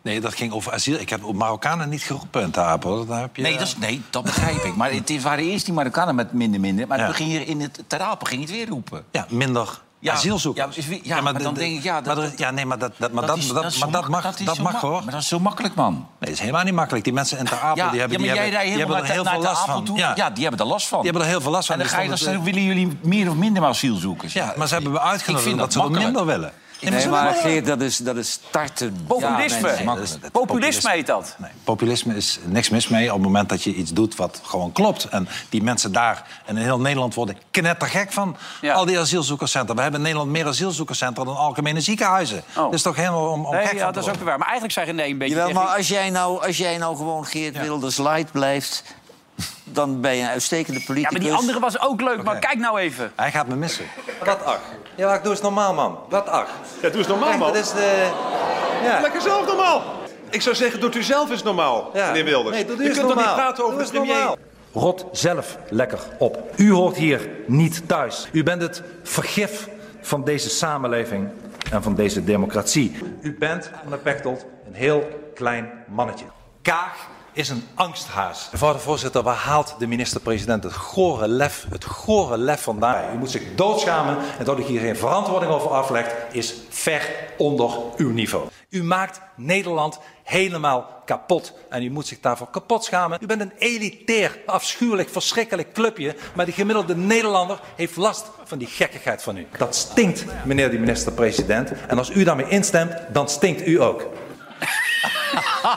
Speaker 3: Nee, dat ging over asiel. Ik heb op Marokkanen niet geroepen in Ter Apel. Daar heb je...
Speaker 5: Nee, dat, is, nee, dat begrijp ik. Maar het waren eerst die Marokkanen met minder minder. Maar
Speaker 3: Ja.
Speaker 5: het ging hier in het Ter Apel ging het weer roepen.
Speaker 3: Ja, minder
Speaker 5: Ja,
Speaker 3: asielzoekers.
Speaker 5: ja, ja, maar dan
Speaker 3: de-
Speaker 5: denk ik, ja, dat-
Speaker 3: maar ja, nee, maar dat, dat, maar
Speaker 5: dat
Speaker 3: dat,
Speaker 5: is-
Speaker 3: dat,
Speaker 5: dat is
Speaker 3: maar dat mag,
Speaker 5: dat
Speaker 3: mag hoor.
Speaker 5: maar dat is zo makkelijk, man.
Speaker 3: Nee, dat is helemaal niet makkelijk. Die mensen in Ter Apel, die hebben,
Speaker 5: ja,
Speaker 3: die hebben, die hebben er heel veel last van.
Speaker 5: Ja. die hebben er last van.
Speaker 3: Die hebben er heel veel last van.
Speaker 5: En dan
Speaker 3: Die
Speaker 5: ga je dan zeggen, willen jullie meer of minder asielzoekers?
Speaker 3: Ja, maar ze hebben we uitgenodigd dat ze er minder willen.
Speaker 4: Nee, maar Geert, dat is, dat is starten.
Speaker 1: Populisme.
Speaker 4: Ja.
Speaker 1: Populisme heet dat.
Speaker 3: Nee, populisme is niks mis mee op het moment dat je iets doet wat gewoon klopt. En die mensen daar en in heel Nederland worden knettergek van al die asielzoekerscentra. We hebben in Nederland meer asielzoekerscentra dan algemene ziekenhuizen. Dat is toch helemaal om, om
Speaker 1: Nee,
Speaker 3: gek
Speaker 1: ja,
Speaker 3: van
Speaker 1: dat is ook weer waar. Maar eigenlijk zei René een beetje...
Speaker 4: Jawel, maar als jij nou, als jij nou gewoon Geert Wilders light blijft... dan ben je een uitstekende politicus.
Speaker 1: Ja, maar die andere was ook leuk. Maar kijk nou even.
Speaker 3: Hij gaat me missen.
Speaker 12: Wat ach. Ja, doe eens normaal, man. Wat ach.
Speaker 9: Ja, doe eens normaal, man.
Speaker 12: Dat is de... Ja.
Speaker 9: Lekker zelf normaal. Ik zou zeggen, doet u zelf eens normaal, meneer Wilders.
Speaker 12: Nee, doe
Speaker 9: je
Speaker 12: eens
Speaker 9: kunt toch niet
Speaker 12: normaal.
Speaker 9: praten over
Speaker 12: Doe
Speaker 9: de
Speaker 12: eens
Speaker 9: premier?
Speaker 12: normaal. Rot zelf lekker op. U hoort hier niet thuis. U bent het vergif van deze samenleving en van deze democratie. U bent, meneer Pechtold, een heel klein mannetje. Kaag is een angsthaas. Mevrouw de voorzitter, waar haalt de minister-president het gore lef, het gore lef vandaan? U moet zich doodschamen en dat u hier geen verantwoording over aflegt, is ver onder uw niveau. U maakt Nederland helemaal kapot. En u moet zich daarvoor kapot schamen. U bent een elitair, afschuwelijk, verschrikkelijk clubje. Maar die gemiddelde Nederlander heeft last van die gekkigheid van u. Dat stinkt, meneer de minister-president. En als u daarmee instemt, dan stinkt u ook.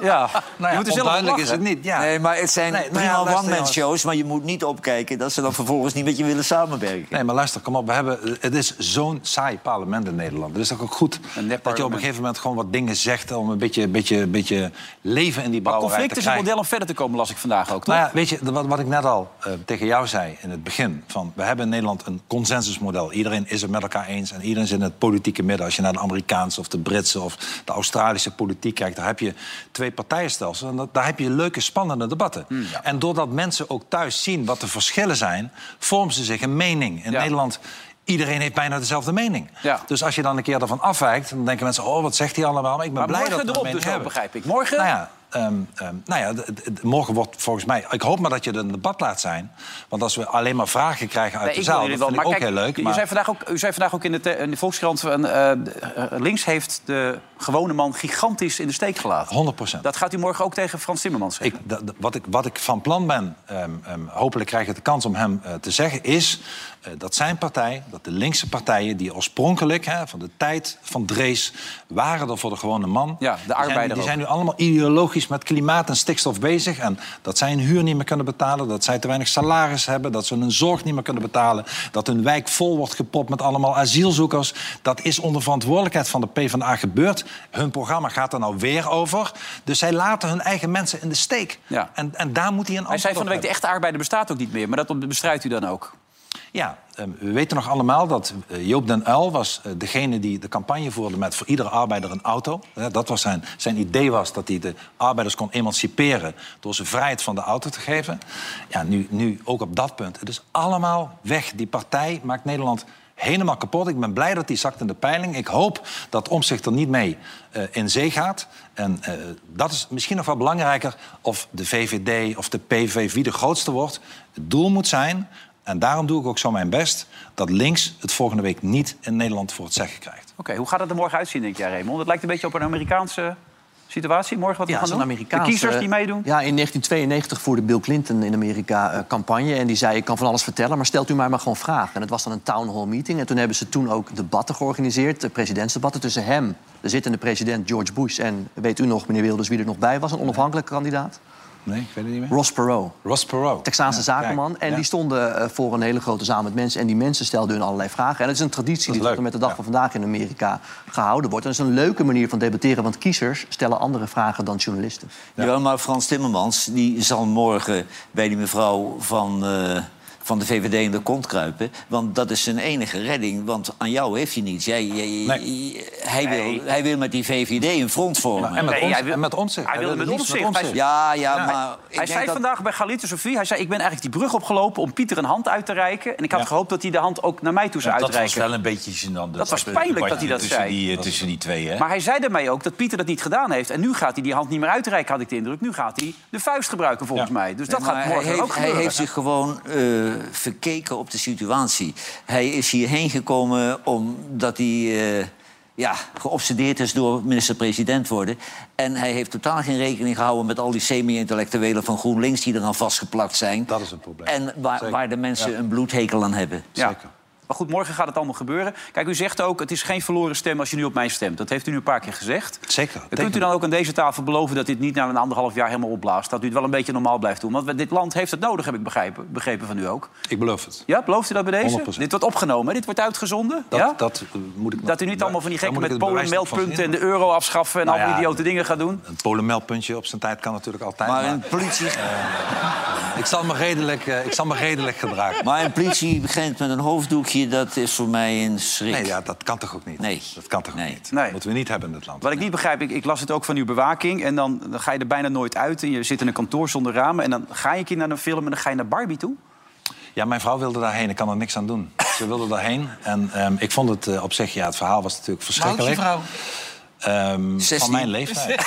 Speaker 1: Ja,
Speaker 3: Nou ja, onduidelijk is het niet. Ja.
Speaker 4: Nee, maar het zijn
Speaker 3: Nee, nou
Speaker 4: prima
Speaker 3: ja, luister,
Speaker 4: one-man
Speaker 3: jongens.
Speaker 4: shows... maar je moet niet opkijken dat ze dan vervolgens niet met je willen samenwerken.
Speaker 3: Nee, maar luister, kom op. We hebben, het is zo'n saai parlement in Nederland. Het is toch ook goed dat je op een gegeven moment gewoon wat dingen zegt... om een beetje, beetje, beetje leven in die
Speaker 1: Maar
Speaker 3: brouwerij
Speaker 1: conflict is een model om verder te komen, las ik vandaag ook, toch?
Speaker 3: Nou ja, weet je, wat, wat ik net al eh, tegen jou zei in het begin... Van, we hebben in Nederland een consensusmodel. Iedereen is het met elkaar eens en iedereen zit in het politieke midden. Als je naar de Amerikaanse of de Britse of de Australische politiek kijkt... daar heb je twee partijenstelsels en dat, daar heb je leuke, spannende debatten.
Speaker 1: Hmm,
Speaker 3: En doordat mensen ook thuis zien wat de verschillen zijn... vormen ze zich een mening. In Nederland... Iedereen heeft bijna dezelfde mening.
Speaker 1: Ja.
Speaker 3: Dus als je dan een keer ervan afwijkt, dan denken mensen: oh, wat zegt hij allemaal? Maar ik ben
Speaker 1: Maar
Speaker 3: blij
Speaker 1: morgen
Speaker 3: dat we
Speaker 1: erop dus
Speaker 3: hebben.
Speaker 1: begrijp ik. Morgen?
Speaker 3: Nou ja, ehm, ehm, nou ja morgen wordt volgens mij... Ik hoop maar dat je er een debat laat zijn. Want als we alleen maar vragen krijgen uit
Speaker 1: Nee,
Speaker 3: de zaal... dat
Speaker 1: wel.
Speaker 3: vind ik
Speaker 1: Maar
Speaker 3: ook
Speaker 1: kijk,
Speaker 3: heel leuk.
Speaker 1: U,
Speaker 3: Maar...
Speaker 1: zei vandaag ook, u zei vandaag ook in de, in de Volkskrant... Van, eh, eh, links heeft de gewone man gigantisch in de steek gelaten.
Speaker 3: 100%
Speaker 1: Dat gaat u morgen ook tegen Frans Timmermans zeggen.
Speaker 3: Ik, wat, ik, wat ik van plan ben, ehm, hopelijk krijg ik de kans om hem eh, te zeggen... is dat zijn partij, dat de linkse partijen... die oorspronkelijk, hè, van de tijd van Drees... waren er voor de gewone man.
Speaker 1: Ja, de
Speaker 3: Die zijn-
Speaker 1: arbeider
Speaker 3: Die zijn nu allemaal ideologisch met klimaat en stikstof bezig. En dat zij hun huur niet meer kunnen betalen. Dat zij te weinig salaris hebben. Dat ze hun zorg niet meer kunnen betalen. Dat hun wijk vol wordt gepropt met allemaal asielzoekers. Dat is onder verantwoordelijkheid van de PvdA gebeurd. Hun programma gaat er nou weer over. Dus zij laten hun eigen mensen in de steek.
Speaker 1: Ja.
Speaker 3: En, en daar moet hij een
Speaker 1: Hij
Speaker 3: antwoord
Speaker 1: zei van de
Speaker 3: op
Speaker 1: week, de echte arbeider bestaat ook niet meer. Maar dat bestrijdt u dan ook.
Speaker 3: Ja, eh, we weten nog allemaal dat eh, Joop den Uyl was eh, degene die de campagne voerde met voor iedere arbeider een auto. Dat was zijn, zijn idee was dat hij de arbeiders kon emanciperen door ze vrijheid van de auto te geven. Ja, nu, nu ook op dat punt. Het is allemaal weg. Die partij maakt Nederland helemaal kapot. Ik ben blij dat die zakt in de peiling. Ik hoop dat Omzicht er niet mee eh, in zee gaat. En dat is misschien nog wel belangrijker of de VVD of de PV wie de grootste wordt. Het doel moet zijn en daarom doe ik ook zo mijn best... dat links het volgende week niet in Nederland voor het zeggen krijgt.
Speaker 1: Oké, hoe gaat het er morgen uitzien, denk jij, Raymond? Het lijkt een beetje op een Amerikaanse situatie morgen wat we
Speaker 2: Ja,
Speaker 1: gaan
Speaker 2: zo'n
Speaker 1: doen?
Speaker 2: Amerikaanse...
Speaker 1: De kiezers die meedoen?
Speaker 2: Ja, in 1992 voerde Bill Clinton in Amerika eh, campagne. En die zei, ik kan van alles vertellen, maar stelt u mij maar gewoon vragen. En het was dan een town hall meeting. En toen hebben ze toen ook debatten georganiseerd. eh, presidentsdebatten tussen hem, de zittende president George Bush... en weet u nog, meneer Wilders, wie er nog bij was? Een onafhankelijke kandidaat?
Speaker 3: Nee, ik weet het niet meer.
Speaker 2: Ross Perot.
Speaker 3: Ross Perot.
Speaker 2: Texaanse
Speaker 3: Ja,
Speaker 2: zakenman.
Speaker 3: kijk,
Speaker 2: En
Speaker 3: ja.
Speaker 2: die stonden eh, voor een hele grote zaal met mensen. En die mensen stelden hun allerlei vragen. En dat is een traditie die tot en met de dag van vandaag in Amerika gehouden wordt. En dat is een leuke manier van debatteren. Want kiezers stellen andere vragen dan journalisten.
Speaker 4: Jawel, maar Frans Timmermans die zal morgen bij die mevrouw van, eh, van de VVD in de kont kruipen. Want dat is zijn enige redding. Want aan jou heeft hij niets. Jij, jij- hij, wil, hij wil met die VVD een front vormen.
Speaker 3: En met,
Speaker 1: Nee,
Speaker 3: ons,
Speaker 1: hij wil-
Speaker 3: en met ons.
Speaker 1: Hij wilde met ons
Speaker 4: Ja, ja,
Speaker 1: Hij-
Speaker 4: maar... ik
Speaker 1: Hij
Speaker 4: denk
Speaker 1: zei
Speaker 4: dat-
Speaker 1: vandaag bij Galite Sofie, hij zei, ik ben eigenlijk die brug opgelopen om Pieter een hand uit te reiken. En ik had
Speaker 5: Ja.
Speaker 1: gehoopt dat hij de hand ook naar mij toe zou
Speaker 5: Ja, dat was
Speaker 1: uitreiken.
Speaker 5: wel een beetje gênant.
Speaker 1: Dat was pijnlijk dat hij dat
Speaker 5: tussen
Speaker 1: zei.
Speaker 5: Die, eh, tussen die twee, hè?
Speaker 1: Maar hij zei daarmee ook dat Pieter dat niet gedaan heeft. En nu gaat hij die hand niet meer uitreiken, had ik de indruk. Nu gaat hij de vuist gebruiken, volgens mij. Dus dat gaat morgen
Speaker 4: hij
Speaker 1: ook
Speaker 4: heeft, hij
Speaker 1: gebeuren.
Speaker 4: heeft zich gewoon eh, verkeken op de situatie. Hij is hierheen gekomen omdat hij eh, ja, geobsedeerd is door minister-president worden. En hij heeft totaal geen rekening gehouden met al die semi-intellectuelen van GroenLinks die eraan vastgeplakt zijn.
Speaker 3: Dat is een probleem.
Speaker 4: En waar, waar de mensen
Speaker 3: Ja.
Speaker 4: een bloedhekel aan hebben.
Speaker 1: Ja. Maar goed, morgen gaat het allemaal gebeuren. Kijk, u zegt ook, het is geen verloren stem als je nu op mij stemt. Dat heeft u nu een paar keer gezegd.
Speaker 3: Zeker.
Speaker 1: Kunt u dan ook aan deze tafel beloven dat dit niet na een anderhalf jaar helemaal opblaast? Dat u het wel een beetje normaal blijft doen? Want dit land heeft het nodig, heb ik begrepen, begrepen van u ook.
Speaker 3: Ik beloof het.
Speaker 1: Ja, belooft u dat bij deze?
Speaker 3: 100%.
Speaker 1: Dit wordt opgenomen, dit wordt uitgezonden?
Speaker 3: Dat,
Speaker 1: ja?
Speaker 3: dat eh, moet ik nog-
Speaker 1: Dat u niet allemaal van die
Speaker 3: daar
Speaker 1: gekke
Speaker 3: moet
Speaker 1: met Polen-meldpunten en de euro afschaffen... en
Speaker 3: Nou
Speaker 1: allemaal
Speaker 3: ja,
Speaker 1: idiote dingen gaat doen?
Speaker 3: Een polenmeldpuntje op zijn tijd kan natuurlijk altijd.
Speaker 4: Maar een politie...
Speaker 3: ik, zal me redelijk, eh, ik zal me redelijk gedragen.
Speaker 4: Maar een politie begint met een hoofddoekje, dat is voor mij een schrik.
Speaker 3: Nee, ja, dat kan toch ook niet?
Speaker 4: Nee.
Speaker 3: Dat kan toch niet?
Speaker 1: Nee.
Speaker 3: Dat moeten we niet hebben in dit land.
Speaker 1: Wat ik niet begrijp, ik, ik las het ook van uw bewaking... en dan, dan ga je er bijna nooit uit en je zit in een kantoor zonder ramen... en dan ga je een keer naar een film en dan ga je naar Barbie toe?
Speaker 3: Ja, mijn vrouw wilde daarheen. Ik kan er niks aan doen. Ze wilde daarheen. En ehm, ik vond het eh, op zich... Ja, het verhaal was natuurlijk verschrikkelijk.
Speaker 5: vrouw?
Speaker 3: Ehm,
Speaker 4: 16.
Speaker 3: van mijn leeftijd.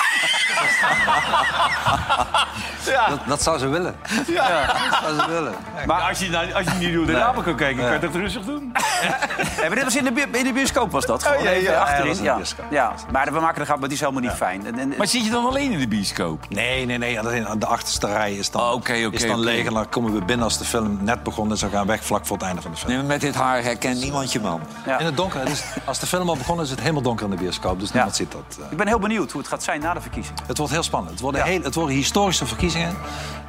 Speaker 3: dat, dat zou ze willen.
Speaker 1: Ja.
Speaker 3: Dat zou ze willen.
Speaker 1: Maar
Speaker 5: als je, nou, als je niet door de
Speaker 3: Nee.
Speaker 5: ramen kan kijken, kan je het rustig doen.
Speaker 1: Ja, maar dit was in de, in de bioscoop was dat gewoon.
Speaker 5: Oh, ja, ja,
Speaker 1: even
Speaker 5: ja,
Speaker 1: achterin.
Speaker 3: dat was in de
Speaker 1: ja.
Speaker 3: bioscoop.
Speaker 1: Ja, maar we maken de grap, maar het is helemaal niet fijn. En, en-
Speaker 5: Maar zit je dan alleen in de bioscoop?
Speaker 3: Nee, nee, nee. aan De achterste rij is dan,
Speaker 5: Oh, oké, oké,
Speaker 3: is dan leeg. En dan komen we binnen als de film net begonnen is. Dan gaan we weg vlak voor het einde van de film.
Speaker 4: Nee, met dit haar herkent niemand je man.
Speaker 1: Ja.
Speaker 3: In het donker. Dus als de film al begonnen is, is het helemaal donker in de bioscoop. Dus niemand ziet dat. eh.
Speaker 1: ik ben heel benieuwd hoe het gaat zijn na de verkiezingen.
Speaker 3: Het wordt heel spannend. Het worden, heel, het worden historische verkiezingen.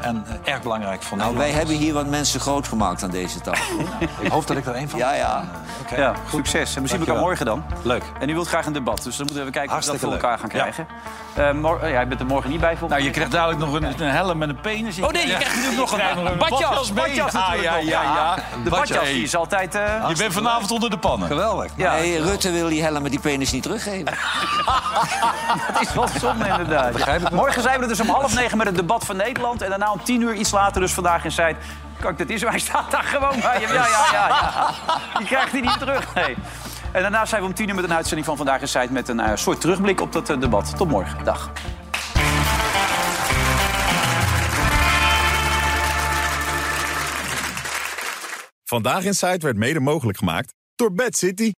Speaker 3: En eh, erg belangrijk voor
Speaker 4: Nou, wij hebben hier wat mensen groot gemaakt aan deze tafel.
Speaker 3: Ik hoop dat ik er één van
Speaker 4: Ja, ja.
Speaker 3: Oké.
Speaker 1: Ja, succes. En we zien elkaar morgen dan.
Speaker 3: Leuk.
Speaker 1: En u wilt graag een debat, dus dan moeten we even kijken of we dat voor elkaar gaan krijgen. Eh, mor- eh, ja, je bent er morgen niet bij volgens
Speaker 5: Nou, je krijgt dadelijk nog een, een helm met een penis.
Speaker 1: Oh nee, je krijgt natuurlijk nog een, badjas. badjas
Speaker 5: Ja, ja, ja, ja.
Speaker 1: De badjas die is altijd... eh,
Speaker 5: Je bent vanavond onder de pannen.
Speaker 3: Geweldig.
Speaker 1: ja,
Speaker 4: Nee, Rutte wil die helm met die penis niet teruggeven.
Speaker 1: het is wel zonde inderdaad. Morgen zijn we er dus om half negen met het debat van Nederland. En daarna om tien uur, iets later dus vandaag in Zuid. Kijk, dat is. Hij staat daar gewoon bij hem. Ja, ja, ja. ja. Die krijgt hij niet terug. Nee. En daarna zijn we om tien uur met een uitzending van Vandaag in Zuid... met een eh, soort terugblik op dat eh, debat. Tot morgen. Dag.
Speaker 16: Vandaag in Zuid werd mede mogelijk gemaakt door Bad City.